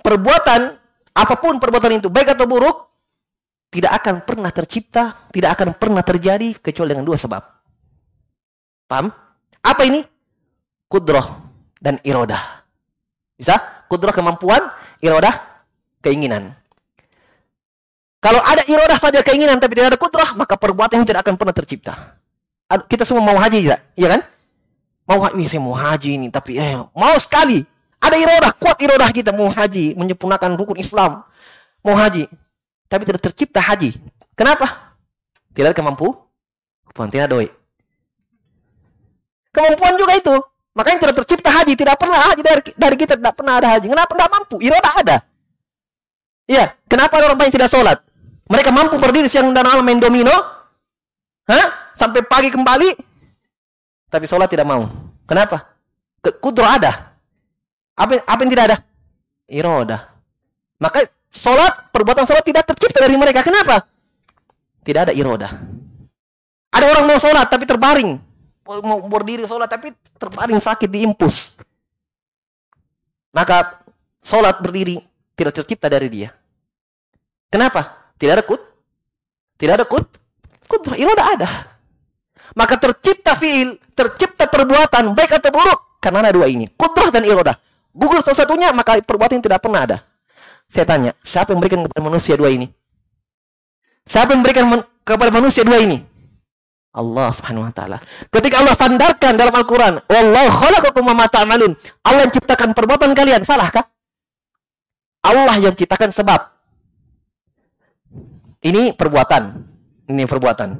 perbuatan apa pun perbuatan itu baik atau buruk tidak akan pernah tercipta, tidak akan pernah terjadi kecuali dengan dua sebab. Paham? Apa ini? Kudroh dan irodah. Bisa? Kudroh kemampuan, irodah keinginan. Kalau ada irodah saja keinginan tapi tidak ada kudroh, maka perbuatan yang tidak akan pernah tercipta. Kita semua mau haji tidak? Iya kan? Mau haji, saya mau haji ini tapi eh, mau sekali. Ada irodah, kuat irodah kita mau haji, menyempurnakan rukun Islam. Mau haji tapi tidak tercipta haji. Kenapa? Tidak ada kemampu, kemampuan tidak doi. Kemampuan juga itu. Makanya tidak tercipta haji, tidak pernah haji dari, dari kita tidak pernah ada haji. Kenapa tidak mampu? Iroda ada. Iya, kenapa orang banyak tidak sholat? Mereka mampu berdiri siang dan malam main domino, Hah? Sampai pagi kembali, tapi sholat tidak mau. Kenapa? Kudro ada. Apa, apa yang tidak ada? Iroda. Maka Sholat, perbuatan sholat tidak tercipta dari mereka. Kenapa? Tidak ada iroda. Ada orang mau sholat tapi terbaring. Mau berdiri sholat tapi terbaring sakit diimpus. Maka sholat berdiri tidak tercipta dari dia. Kenapa? Tidak ada kut. Tidak ada kut. Kut iroda ada. Maka tercipta fiil, tercipta perbuatan baik atau buruk karena ada dua ini, kudrah dan iroda. Gugur salah satunya maka perbuatan tidak pernah ada. Saya tanya, siapa yang memberikan kepada manusia dua ini? Siapa yang memberikan kepada manusia dua ini? Allah Subhanahu wa taala. Ketika Allah sandarkan dalam Al-Qur'an, "Wallahu khalaqakum wa ma ta'malun." Allah yang ciptakan perbuatan kalian, salahkah? Allah yang ciptakan sebab. Ini perbuatan. Ini perbuatan.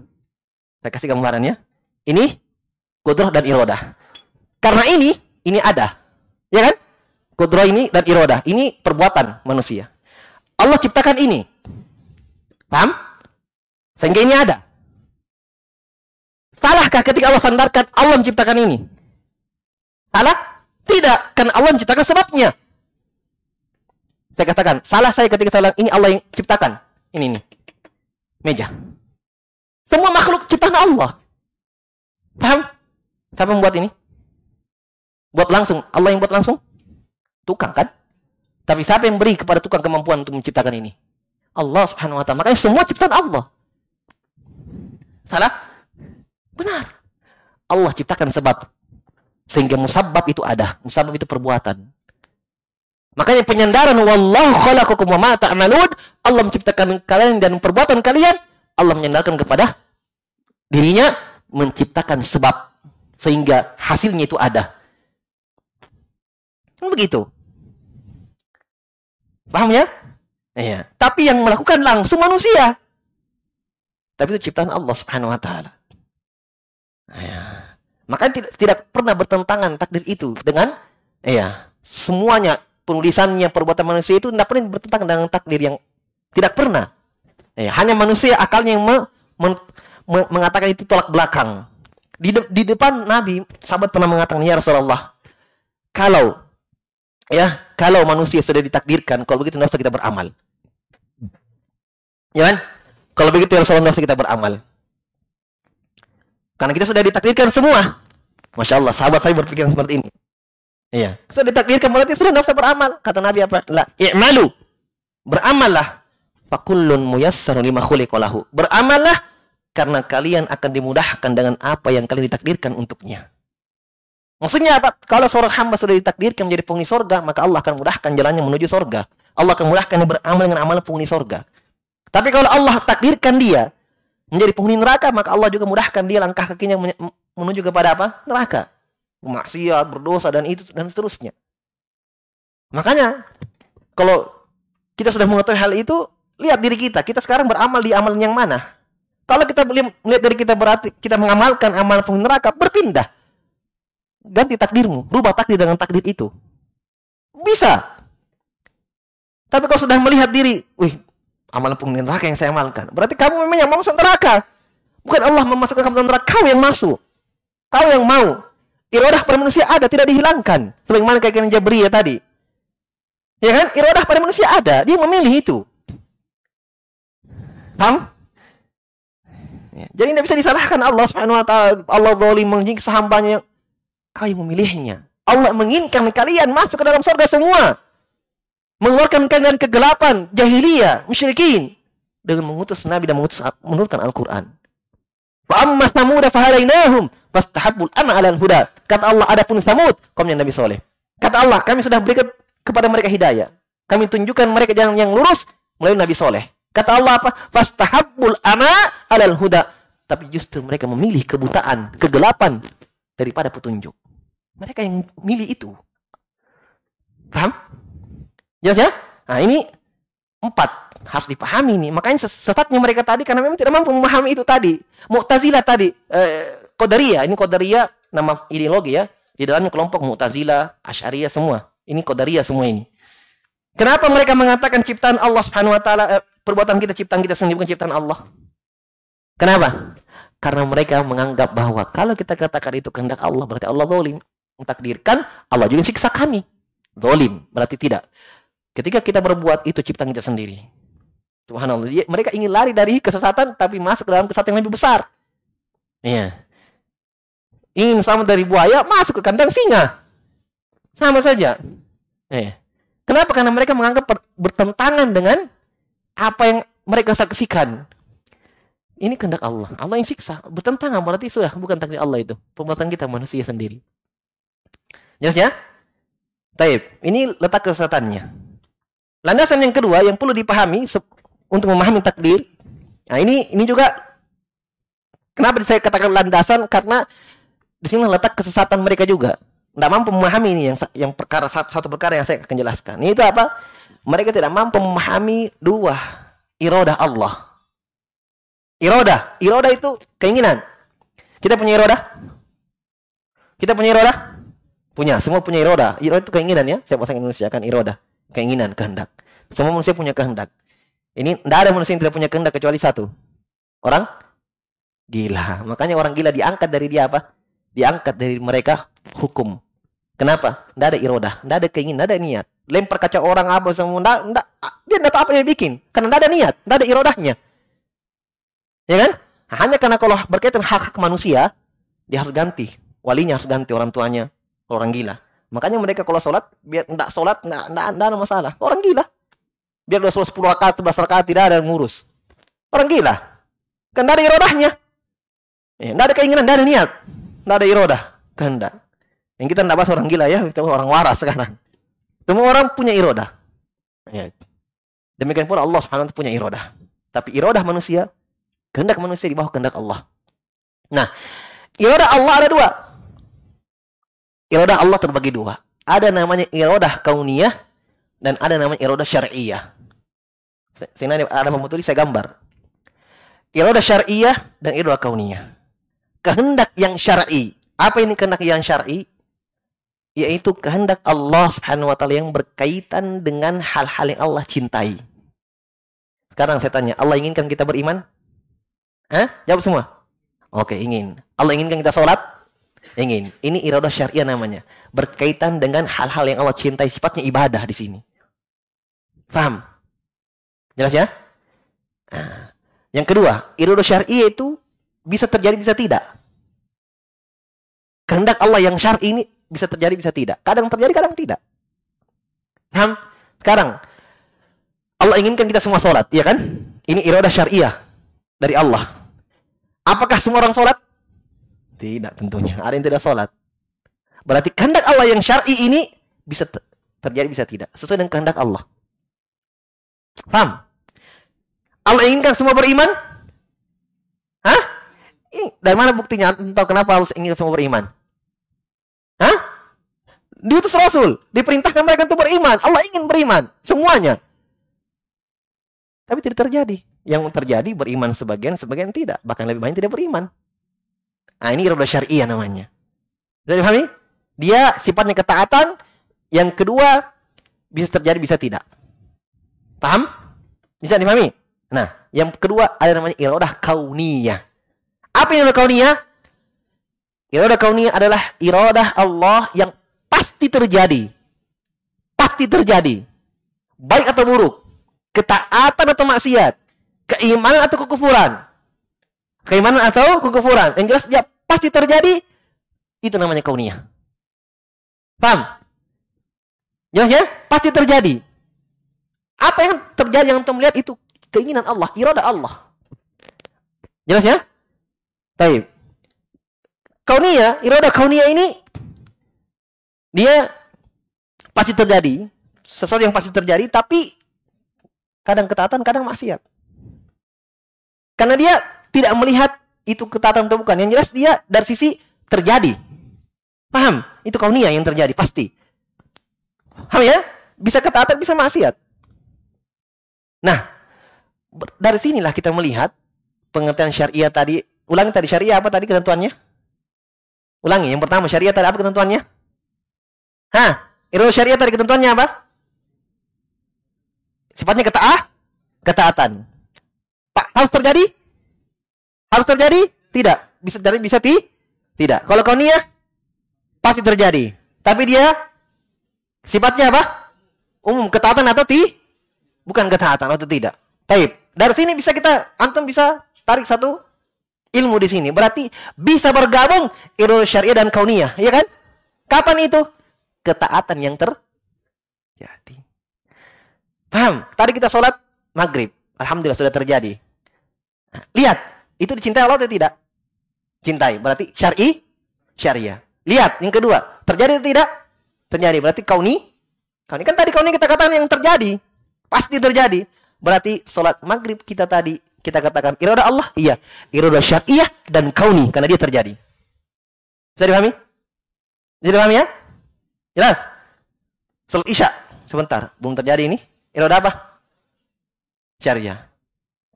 Saya kasih gambarannya. Ini kudrah dan irodah. Karena ini, ini ada. Ya kan? Kudroh ini dan irodah. Ini perbuatan manusia. Allah ciptakan ini. Paham? Sehingga ini ada. Salahkah ketika Allah sandarkan Allah menciptakan ini? Salah? Tidak. Karena Allah menciptakan sebabnya. Saya katakan, salah saya ketika saya ini Allah yang ciptakan. Ini nih. Meja. Semua makhluk ciptaan Allah. Paham? Siapa membuat ini? Buat langsung. Allah yang buat langsung? Tukang kan? Tapi siapa yang beri kepada tukang kemampuan untuk menciptakan ini? Allah subhanahu wa ta'ala. Makanya semua ciptaan Allah. Salah? Benar. Allah ciptakan sebab. Sehingga musabab itu ada. Musabab itu perbuatan. Makanya penyandaran wallahu khalaqakum wa ma ta'malun Allah menciptakan kalian dan perbuatan kalian Allah menyandarkan kepada dirinya menciptakan sebab sehingga hasilnya itu ada. Kan begitu. Paham ya? Iya. Tapi yang melakukan langsung manusia. Tapi itu ciptaan Allah Subhanahu wa taala. Iya. Makanya tidak, tidak pernah bertentangan takdir itu dengan iya, semuanya penulisannya perbuatan manusia itu tidak pernah bertentangan dengan takdir yang tidak pernah. Iya, hanya manusia akalnya yang me, me, me, mengatakan itu tolak belakang. Di, de, di depan Nabi, sahabat pernah mengatakan, "Ya Rasulullah, kalau Ya, kalau manusia sudah ditakdirkan, kalau begitu nafsu kita beramal. Ya kan? Kalau begitu ya Rasulullah kita beramal. Karena kita sudah ditakdirkan semua. Masya Allah, sahabat saya berpikiran seperti ini. Iya. Sudah ditakdirkan berarti sudah nafsu beramal. Kata Nabi apa? La i'malu. Beramallah. Fakullun muyassarun lima khuliqalahu. Beramallah karena kalian akan dimudahkan dengan apa yang kalian ditakdirkan untuknya. Maksudnya apa? Kalau seorang hamba sudah ditakdirkan menjadi penghuni sorga, maka Allah akan mudahkan jalannya menuju sorga. Allah akan mudahkan beramal dengan amalan penghuni sorga. Tapi kalau Allah takdirkan dia menjadi penghuni neraka, maka Allah juga mudahkan dia langkah kakinya menuju kepada apa? Neraka. Maksiat, berdosa, dan itu dan seterusnya. Makanya, kalau kita sudah mengetahui hal itu, lihat diri kita. Kita sekarang beramal di amalan yang mana? Kalau kita melihat dari kita berarti kita mengamalkan amalan penghuni neraka, berpindah ganti takdirmu, rubah takdir dengan takdir itu. Bisa. Tapi kalau sudah melihat diri, wih, amalan penghuni neraka yang saya amalkan. Berarti kamu memang yang mau masuk neraka. Bukan Allah memasukkan kamu neraka, kau yang masuk. Kau yang mau. Iradah pada manusia ada, tidak dihilangkan. Sebagaimana kayak yang Jabriyah tadi. Ya kan? Iradah pada manusia ada, dia memilih itu. Paham? Ya. Jadi tidak bisa disalahkan Allah Subhanahu wa taala. Allah zalim menjiksa hambanya Kau yang memilihnya. Allah menginginkan kalian masuk ke dalam surga semua. Mengeluarkan kalian kegelapan, jahiliyah, musyrikin. Dengan mengutus Nabi dan mengutus menurunkan Al-Quran. Wa amma fastahabbul ama alal huda. Kata Allah ada pun samud kaumnya Nabi Soleh. Kata Allah kami sudah berikan kepada mereka hidayah. Kami tunjukkan mereka jalan yang lurus melalui Nabi Soleh. Kata Allah apa? Fastahabbul ama alal huda. Tapi justru mereka memilih kebutaan, kegelapan daripada petunjuk. Mereka yang milih itu. Paham? Jelas ya? Nah ini empat harus dipahami nih. Makanya sesatnya mereka tadi karena memang tidak mampu memahami itu tadi. Mu'tazilah tadi, eh, Qadariyah. Ini Qadariyah nama ideologi ya. Di dalamnya kelompok Mu'tazilah, Asy'ariyah semua. Ini Qadariyah semua ini. Kenapa mereka mengatakan ciptaan Allah Subhanahu wa taala eh, perbuatan kita ciptaan kita sendiri bukan ciptaan Allah? Kenapa? Karena mereka menganggap bahwa kalau kita katakan itu kehendak Allah, berarti Allah zalim. Mentakdirkan, Allah juga siksa kami. Zalim, berarti tidak. Ketika kita berbuat itu ciptaan kita sendiri. Subhanallah. Mereka ingin lari dari kesesatan, tapi masuk ke dalam kesesatan yang lebih besar. Iya. Ingin selamat dari buaya, masuk ke kandang singa. Sama saja. Iya. Kenapa? Karena mereka menganggap bertentangan dengan apa yang mereka saksikan. Ini kehendak Allah. Allah yang siksa. Bertentangan berarti sudah bukan takdir Allah itu. Perbuatan kita manusia sendiri. Jelas ya? Taib. Ini letak kesesatannya. Landasan yang kedua yang perlu dipahami untuk memahami takdir. Nah, ini ini juga kenapa saya katakan landasan karena di sini letak kesesatan mereka juga. Tidak mampu memahami ini yang yang perkara satu, satu perkara yang saya akan jelaskan. Itu apa? Mereka tidak mampu memahami dua irodah Allah Iroda. Iroda itu keinginan. Kita punya iroda? Kita punya iroda? Punya. Semua punya iroda. Iroda itu keinginan ya. Saya bahasa Indonesia kan iroda. Keinginan, kehendak. Semua manusia punya kehendak. Ini tidak ada manusia yang tidak punya kehendak kecuali satu. Orang gila. Makanya orang gila diangkat dari dia apa? Diangkat dari mereka hukum. Kenapa? Tidak ada iroda, tidak ada keinginan, tidak ada niat. Lempar kaca orang apa semua, tidak, tidak, dia tidak tahu apa yang bikin. Karena tidak ada niat, tidak ada irodahnya. Ya kan? Hanya karena kalau berkaitan hak-hak manusia, dia harus ganti. Walinya harus ganti orang tuanya. Orang gila. Makanya mereka kalau sholat, biar tidak sholat, tidak, ada masalah. Orang gila. Biar udah sholat 10 rakaat, 11 rakaat, tidak ada yang ngurus. Orang gila. Kan tidak ada irodahnya. Ya, tidak ada keinginan, tidak ada niat. Tidak ada irodah. Kehendak. Yang kita tidak bahas orang gila ya, kita orang waras sekarang. Semua orang punya irodah. Ya. Demikian pun Allah SWT punya irodah. Tapi irodah manusia Kehendak manusia di bawah kehendak Allah. Nah, iradah Allah ada dua. Iradah Allah terbagi dua. Ada namanya iradah kauniyah dan ada namanya iradah syariah. Sini ada pemutuli saya gambar. Iradah syariah dan iradah kauniyah. Kehendak yang syar'i. Apa ini kehendak yang syar'i? Yaitu kehendak Allah Subhanahu wa taala yang berkaitan dengan hal-hal yang Allah cintai. Sekarang saya tanya, Allah inginkan kita beriman? Hah? Jawab semua. Oke, ingin. Allah inginkan kita sholat? Ingin. Ini iradah syariah namanya. Berkaitan dengan hal-hal yang Allah cintai. Sifatnya ibadah di sini. Faham? Jelas ya? Nah. Yang kedua, iradah syariah itu bisa terjadi, bisa tidak. Kehendak Allah yang syar'i ini bisa terjadi, bisa tidak. Kadang terjadi, kadang tidak. Paham? Sekarang, Allah inginkan kita semua sholat, iya kan? Ini iradah syariah dari Allah. Apakah semua orang sholat? Tidak tentunya. Ada yang tidak sholat. Berarti kehendak Allah yang syar'i ini bisa terjadi bisa tidak sesuai dengan kehendak Allah. Paham? Allah inginkan semua beriman? Dari mana buktinya? Tahu kenapa Allah ingin semua beriman? Hah? Diutus Rasul, diperintahkan mereka untuk beriman. Allah ingin beriman, semuanya. Tapi tidak terjadi. Yang terjadi beriman sebagian, sebagian tidak. Bahkan lebih banyak tidak beriman. Nah, ini iradah syariah namanya. Bisa dipahami? Dia sifatnya ketaatan, yang kedua bisa terjadi bisa tidak. Paham? Bisa dipahami? Nah, yang kedua ada namanya iradah kauniyah. Apa yang kauniyah? Iradah kauniyah adalah iradah Allah yang pasti terjadi. Pasti terjadi. Baik atau buruk. Ketaatan atau maksiat. Keimanan atau kekufuran. Keimanan atau kekufuran. Yang jelas dia pasti terjadi. Itu namanya kauniyah. Paham? Jelas ya? Pasti terjadi. Apa yang terjadi yang antum lihat itu keinginan Allah, irada Allah. Jelas ya? Baik. Kaunia, irada kaunia ini dia pasti terjadi, sesuatu yang pasti terjadi tapi kadang ketaatan, kadang maksiat. Karena dia tidak melihat itu ketaatan atau bukan. Yang jelas dia dari sisi terjadi. Paham? Itu kaunia yang terjadi, pasti. Paham ya? Bisa ketaatan, bisa maksiat. Nah, dari sinilah kita melihat pengertian syariah tadi. Ulangi tadi syariah apa tadi ketentuannya? Ulangi, yang pertama syariah tadi apa ketentuannya? Hah? Irul syariah tadi ketentuannya apa? Sifatnya ketaah? Ketaatan. Pak, harus terjadi? Harus terjadi? Tidak. Bisa terjadi, bisa ti? Tidak. Kalau kau niat pasti terjadi. Tapi dia sifatnya apa? Umum ketaatan atau ti? Bukan ketaatan atau tidak. Baik. Dari sini bisa kita antum bisa tarik satu ilmu di sini. Berarti bisa bergabung irul syariah dan kauniyah, ya kan? Kapan itu? Ketaatan yang terjadi. Paham? Tadi kita sholat maghrib. Alhamdulillah sudah terjadi. Nah, lihat, itu dicintai Allah atau tidak? Cintai. Berarti syari, syariah. Lihat, yang kedua, terjadi atau tidak? Terjadi. Berarti kauni, kauni kan tadi kauni kita katakan yang terjadi, pasti terjadi. Berarti sholat maghrib kita tadi kita katakan iroda Allah, iya. Iroda syariah dan kauni karena dia terjadi. Bisa dipahami? Bisa dipahami ya? Jelas? Sholat isya sebentar, belum terjadi ini. Iroda apa? Syariah.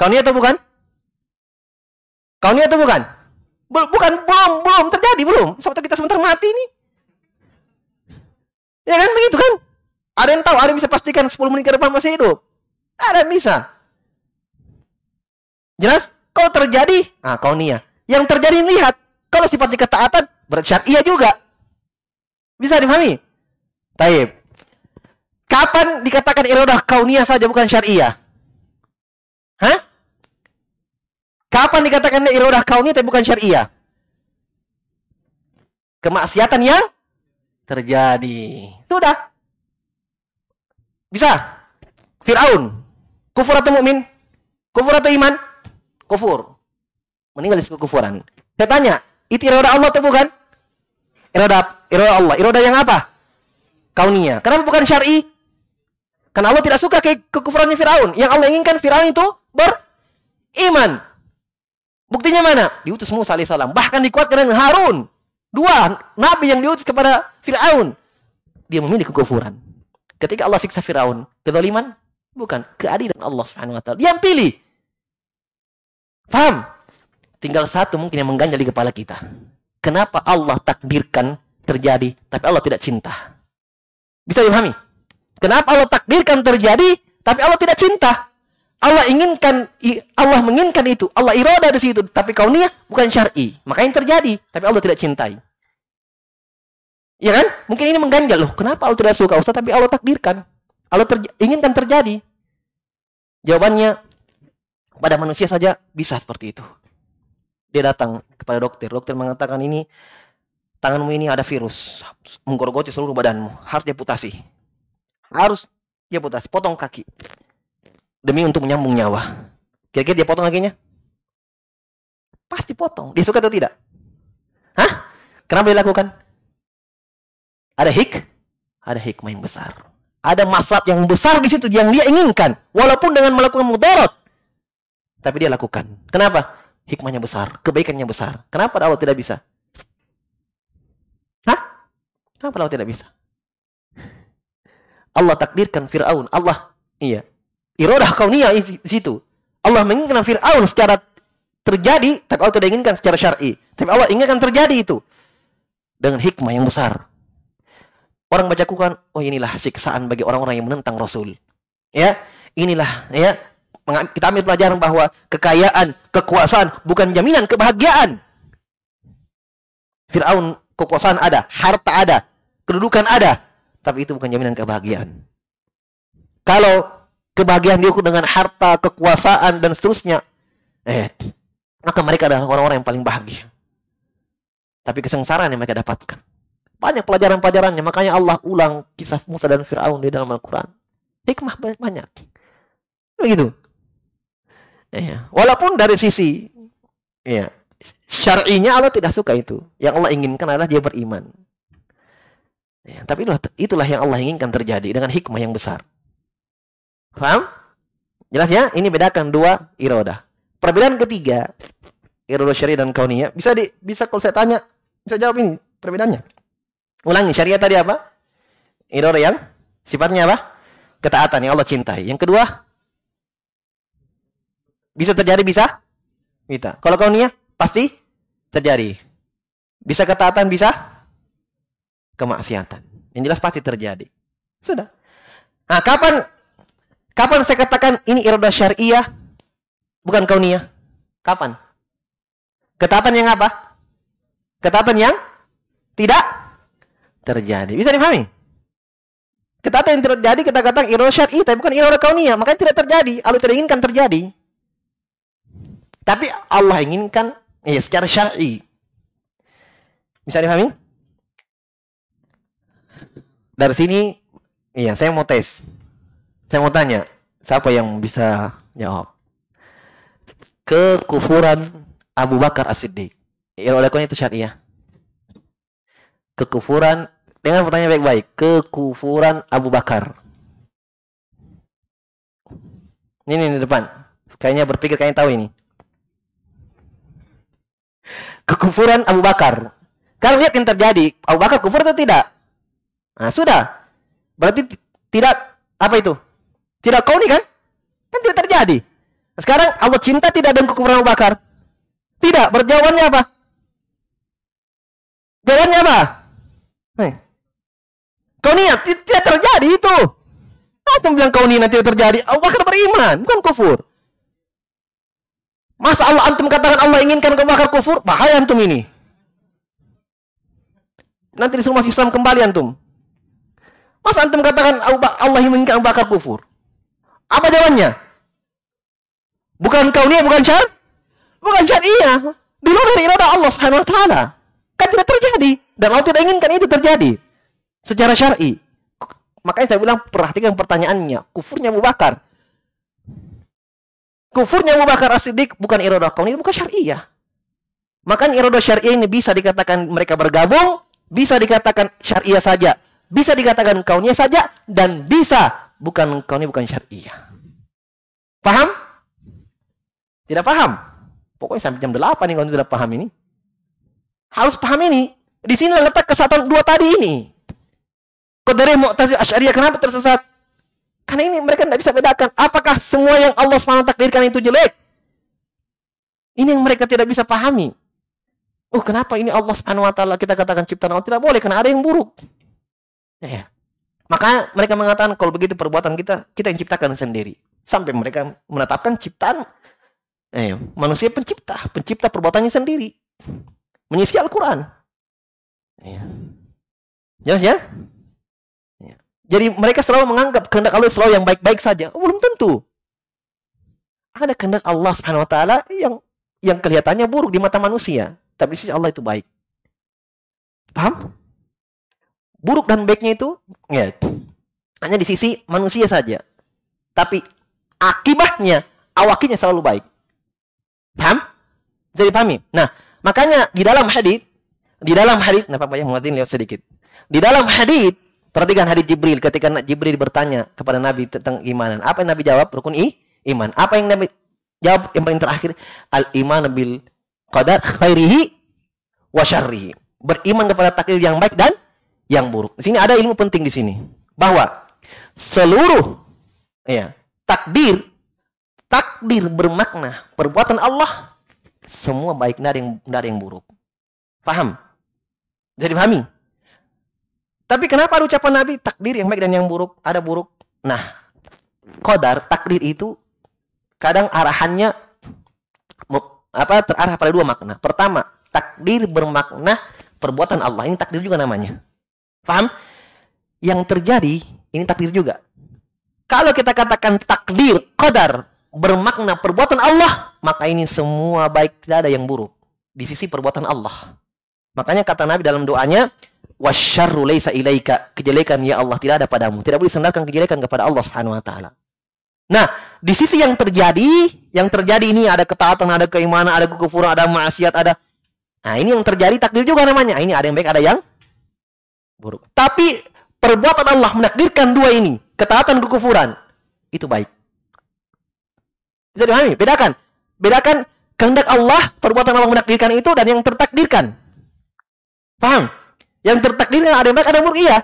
Kauni atau bukan? Kauni atau bukan? Bukan, belum, belum terjadi, belum. Sampai kita sebentar mati ini. Ya kan begitu kan? Ada yang tahu, ada yang bisa pastikan 10 menit ke depan masih hidup. Ada yang bisa. Jelas? Kalau terjadi, nah kau nia. Yang terjadi lihat. Kalau sifatnya ketaatan, berarti syariah juga. Bisa dipahami? Taib. Kapan dikatakan irodah kauniyah saja bukan syariah? Hah? Kapan dikatakan irodah kauniyah tapi bukan syariah? Kemaksiatan yang terjadi. Sudah. Bisa. Fir'aun. Kufur atau mukmin? Kufur atau iman? Kufur. Meninggal di kekufuran. Saya tanya, itu iroda Allah atau bukan? Iroda, iroda Allah. Iroda yang apa? Kaunia. Kenapa bukan syar'i? Karena Allah tidak suka ke kekufurannya Firaun. Yang Allah inginkan Firaun itu beriman. Buktinya mana? Diutus Musa alaihissalam. Bahkan dikuatkan dengan Harun. Dua nabi yang diutus kepada Firaun. Dia memilih kekufuran. Ketika Allah siksa Firaun, kedoliman Bukan, keadilan Allah Subhanahu wa taala. Dia yang pilih. Paham? Tinggal satu mungkin yang mengganjal di kepala kita. Kenapa Allah takdirkan terjadi tapi Allah tidak cinta? Bisa dipahami? Kenapa Allah takdirkan terjadi tapi Allah tidak cinta? Allah inginkan Allah menginginkan itu. Allah iroda di situ, tapi kauniyah bukan syar'i. Makanya terjadi, tapi Allah tidak cintai. Ya kan? Mungkin ini mengganjal loh. Kenapa Allah tidak suka Ustaz tapi Allah takdirkan? Allah terj inginkan terjadi. Jawabannya pada manusia saja bisa seperti itu. Dia datang kepada dokter. Dokter mengatakan ini tanganmu ini ada virus menggerogoti seluruh badanmu. Harus diamputasi. Harus diamputasi. Potong kaki. demi untuk menyambung nyawa. Kira-kira dia potong kakinya? Pasti potong. Dia suka atau tidak? Hah? Kenapa dilakukan? Ada hik? Ada hikmah yang besar. Ada maslahat yang besar di situ yang dia inginkan. Walaupun dengan melakukan mudarat. Tapi dia lakukan. Kenapa? Hikmahnya besar. Kebaikannya besar. Kenapa Allah tidak bisa? Hah? Kenapa Allah tidak bisa? Allah takdirkan Fir'aun. Allah, iya. Irodah kauniyah di situ. Allah menginginkan Fir'aun secara terjadi, tapi Allah tidak inginkan secara syar'i. Tapi Allah inginkan terjadi itu dengan hikmah yang besar. Orang baca Quran, oh inilah siksaan bagi orang-orang yang menentang Rasul. Ya, inilah ya kita ambil pelajaran bahwa kekayaan, kekuasaan bukan jaminan kebahagiaan. Firaun kekuasaan ada, harta ada, kedudukan ada, tapi itu bukan jaminan kebahagiaan. Kalau kebahagiaan diukur dengan harta, kekuasaan dan seterusnya, eh maka mereka adalah orang-orang yang paling bahagia. Tapi kesengsaraan yang mereka dapatkan. Banyak pelajaran-pelajarannya. Makanya Allah ulang kisah Musa dan Fir'aun di dalam Al-Quran. Hikmah banyak. Begitu. Ya. Walaupun dari sisi ya, syar'inya Allah tidak suka itu. Yang Allah inginkan adalah dia beriman. Ya, tapi itulah, itulah yang Allah inginkan terjadi dengan hikmah yang besar. Paham? Jelas ya? Ini bedakan dua irodah. Perbedaan ketiga, irodah syariah dan kauniyah. Bisa di, bisa kalau saya tanya, bisa jawab ini perbedaannya. Ulangi, syariah tadi apa? Irodah yang sifatnya apa? Ketaatan yang Allah cintai. Yang kedua, bisa terjadi bisa? Bisa. Kalau kauniyah pasti terjadi. Bisa ketaatan, bisa kemaksiatan. Yang jelas pasti terjadi. Sudah. Nah, kapan kapan saya katakan ini irodah syariah Bukan kauniyah. Kapan? Ketaatan yang apa? Ketaatan yang tidak terjadi. Bisa dipahami? Ketaatan yang terjadi kita katakan iroda syar'i tapi bukan iroda kauniyah, makanya tidak terjadi. Allah tidak inginkan terjadi. Tapi Allah inginkan ya secara syar'i. Bisa dipahami? Dari sini iya saya mau tes. Saya mau tanya, siapa yang bisa jawab? kekufuran Abu Bakar As-Siddiq. Irodakonya itu syariah. Kekufuran dengan pertanyaan baik-baik, kekufuran Abu Bakar. Ini nih di depan. Kayaknya berpikir kayaknya tahu ini. Kekufuran Abu Bakar. Karena lihat yang terjadi, Abu Bakar kufur atau tidak? Nah, sudah. Berarti tidak apa itu? Tidak kau nih kan? Kan tidak terjadi. Sekarang Allah cinta tidak dengan kekufuran Abu Bakar? Tidak. Berjawabannya apa? Jawabannya apa? Hei. Kau niat tidak terjadi itu. Apa bilang kau niat tidak terjadi? Abu Bakar beriman, bukan kufur. Masa Allah antum katakan Allah inginkan Abu Bakar kufur? Bahaya antum ini. Nanti disuruh masuk Islam kembali antum. Masa antum katakan Allah inginkan Abu Bakar kufur? Apa jawabannya? Bukan kauniyah, bukan syar? Bukan syariah. Di luar dari iradah Allah Subhanahu wa taala. Kan tidak terjadi dan Allah tidak inginkan itu terjadi secara syar'i. Makanya saya bilang perhatikan pertanyaannya, kufurnya Abu Bakar. Kufurnya Abu Bakar As-Siddiq bukan iradah kauniyah, bukan syariah. Makanya iradah syariah ini bisa dikatakan mereka bergabung, bisa dikatakan syariah saja, bisa dikatakan kauniyah saja dan bisa bukan kauniyah bukan syariah. Paham? Tidak paham. Pokoknya sampai jam 8 nih kalau tidak paham ini. Harus paham ini. Di sini letak kesatuan dua tadi ini. Qadariyah Mu'tazil Asy'ariyah kenapa tersesat? Karena ini mereka tidak bisa bedakan apakah semua yang Allah SWT takdirkan itu jelek. Ini yang mereka tidak bisa pahami. Oh, kenapa ini Allah taala kita katakan ciptaan Allah tidak boleh karena ada yang buruk. Ya, ya. Maka mereka mengatakan kalau begitu perbuatan kita kita yang ciptakan sendiri. Sampai mereka menetapkan ciptaan Eh, manusia pencipta, pencipta perbuatannya sendiri. Mengisi Al-Quran. Ya. Jelas ya? Jadi mereka selalu menganggap kehendak Allah selalu yang baik-baik saja. Oh, belum tentu. Ada kehendak Allah Subhanahu wa taala yang yang kelihatannya buruk di mata manusia, tapi di sisi Allah itu baik. Paham? Buruk dan baiknya itu ya hanya di sisi manusia saja. Tapi akibatnya awaknya selalu baik. Paham? Jadi pahami. Nah, makanya di dalam hadis di dalam hadis, nah Pak muadzin lihat sedikit. Di dalam hadis, perhatikan hadis Jibril ketika Jibril bertanya kepada Nabi tentang imanan. Apa yang Nabi jawab? Rukun i, iman. Apa yang Nabi jawab yang paling terakhir? Al iman bil qadar khairihi wa syarrihi. Beriman kepada takdir yang baik dan yang buruk. Di sini ada ilmu penting di sini bahwa seluruh ya, takdir takdir bermakna perbuatan Allah semua baik dari yang dari yang buruk. Paham? Jadi pahami. Tapi kenapa ada ucapan Nabi takdir yang baik dan yang buruk? Ada buruk. Nah, kodar takdir itu kadang arahannya apa terarah pada dua makna. Pertama, takdir bermakna perbuatan Allah. Ini takdir juga namanya. Paham? Yang terjadi ini takdir juga. Kalau kita katakan takdir, kodar bermakna perbuatan Allah, maka ini semua baik tidak ada yang buruk di sisi perbuatan Allah. Makanya kata Nabi dalam doanya, wasyarru laisa ilaika. Kejelekan ya Allah tidak ada padamu. Tidak boleh sandarkan kejelekan kepada Allah Subhanahu wa taala. Nah, di sisi yang terjadi, yang terjadi ini ada ketaatan, ada keimanan, ada kekufuran, ada maksiat, ada Nah, ini yang terjadi takdir juga namanya. Ini ada yang baik, ada yang buruk. Tapi perbuatan Allah menakdirkan dua ini, ketaatan kekufuran, itu baik. Bisa dipahami? Bedakan. Bedakan kehendak Allah, perbuatan Allah menakdirkan itu dan yang tertakdirkan. Paham? Yang tertakdirkan ada yang baik, ada yang buruk, iya.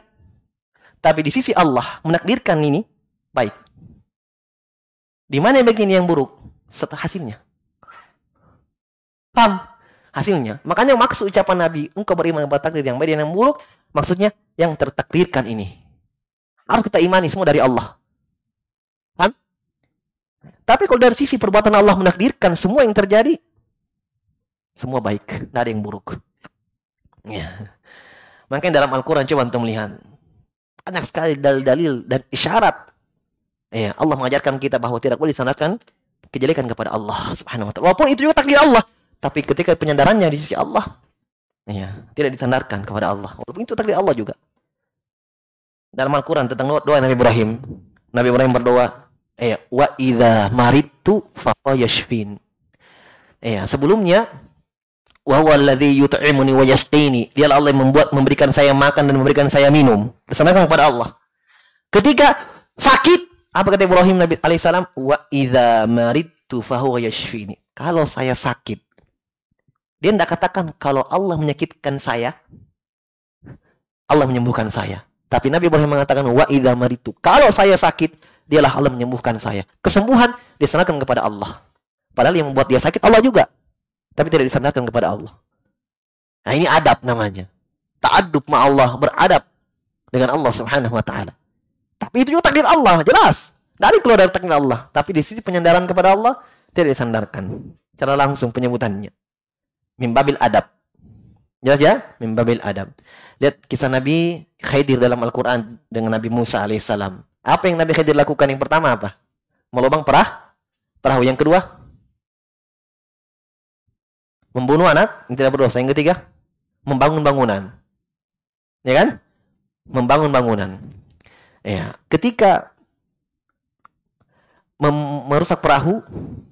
Tapi di sisi Allah menakdirkan ini baik. Di mana yang baik ini yang buruk? Setelah hasilnya. Paham? Hasilnya. Makanya maksud ucapan Nabi, engkau beriman kepada takdir yang baik dan yang buruk, maksudnya yang tertakdirkan ini. Harus kita imani semua dari Allah. Paham? Tapi kalau dari sisi perbuatan Allah menakdirkan semua yang terjadi, semua baik, tidak ada yang buruk. Ya. Makanya dalam Al-Quran coba untuk melihat. Banyak sekali dalil-dalil dan isyarat. Ya, Allah mengajarkan kita bahwa tidak boleh disandarkan kejelekan kepada Allah subhanahu wa. Walaupun itu juga takdir Allah. Tapi ketika penyandarannya di sisi Allah. Ya, tidak disandarkan kepada Allah. Walaupun itu takdir Allah juga. Dalam Al-Quran tentang doa Nabi Ibrahim. Nabi Ibrahim berdoa. Ya, wa maritu yashfin. Ya, sebelumnya wa huwa alladhi yut'imuni wa yasqini. Dialah Allah yang membuat memberikan saya makan dan memberikan saya minum. Bersamakan kepada Allah. Ketika sakit, apa kata Ibrahim Nabi alaihissalam? Wa idza maritu fahuwa yashfini. Kalau saya sakit, dia tidak katakan kalau Allah menyakitkan saya, Allah menyembuhkan saya. Tapi Nabi Ibrahim mengatakan wa idza maritu. Kalau saya sakit, dialah Allah menyembuhkan saya. Kesembuhan diserahkan kepada Allah. Padahal yang membuat dia sakit Allah juga tapi tidak disandarkan kepada Allah. Nah, ini adab namanya. Ta'addub ma Allah, beradab dengan Allah Subhanahu wa taala. Tapi itu juga takdir Allah, jelas. Dari keluar dari takdir Allah, tapi di sisi penyandaran kepada Allah tidak disandarkan. Cara langsung penyebutannya. Mimbabil adab. Jelas ya? Mimbabil adab. Lihat kisah Nabi Khidir dalam Al-Quran dengan Nabi Musa alaihissalam. Apa yang Nabi Khidir lakukan yang pertama apa? Melubang perah, perahu. Yang kedua, membunuh anak yang tidak berdosa. Yang ketiga, membangun bangunan. Ya kan? Membangun bangunan. Ya, ketika merusak perahu,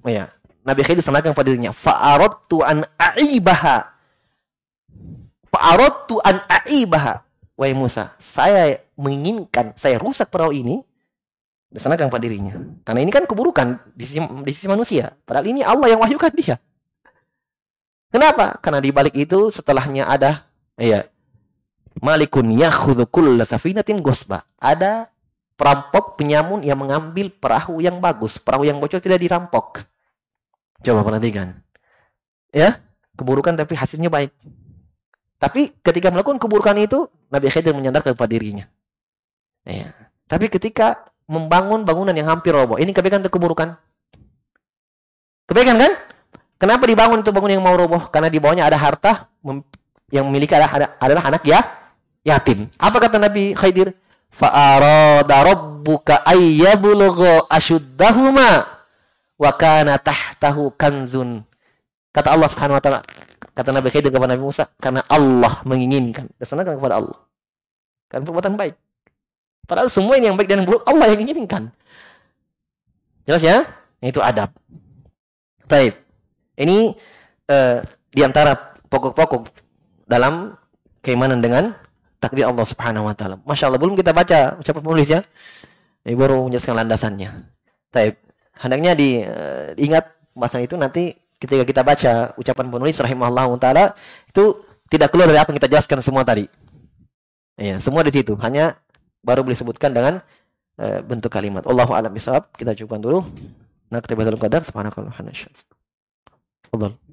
ya, Nabi Khidir disampaikan pada dirinya, fa'aradtu an a'ibaha. Fa'aradtu an a'ibaha. Wahai Musa, saya menginginkan saya rusak perahu ini disanakan pada dirinya. Karena ini kan keburukan di sisi, di sisi manusia. Padahal ini Allah yang wahyukan dia. Kenapa? Karena di balik itu setelahnya ada ya malikun yakhudhu kulla safinatin gosba. Ada perampok penyamun yang mengambil perahu yang bagus, perahu yang bocor tidak dirampok. Coba perhatikan. Ya, keburukan tapi hasilnya baik. Tapi ketika melakukan keburukan itu, Nabi Khidir menyandarkan kepada dirinya. Ya. Tapi ketika membangun bangunan yang hampir roboh, ini kebaikan atau keburukan? Kebaikan kan? Kenapa dibangun itu bangun yang mau roboh? Karena di bawahnya ada harta yang memiliki adalah, adalah anak ya yatim. Apa kata Nabi Khidir? Fa'arada rabbuka ayyabulugha ashuddahuma wa kana tahtahu kanzun. Kata Allah Subhanahu wa taala, kata Nabi Khidir kepada Nabi Musa, karena Allah menginginkan. Kesanakan kepada Allah. Karena perbuatan baik. Padahal semua ini yang baik dan buruk Allah yang inginkan. Jelas ya? Itu adab. Baik. Ini uh, di antara pokok-pokok dalam keimanan dengan takdir Allah Subhanahu wa taala. Masya Allah, belum kita baca ucapan penulis ya. Ini baru menjelaskan landasannya. Baik. Hendaknya diingat uh, pembahasan itu nanti ketika kita baca ucapan penulis rahimahullah taala itu tidak keluar dari apa yang kita jelaskan semua tadi. Ya, semua di situ. Hanya baru boleh sebutkan dengan uh, bentuk kalimat. Allahu a'lam bishawab. Kita cukupkan dulu. Nah, kita dalam kadar subhanakallah wa Alırım.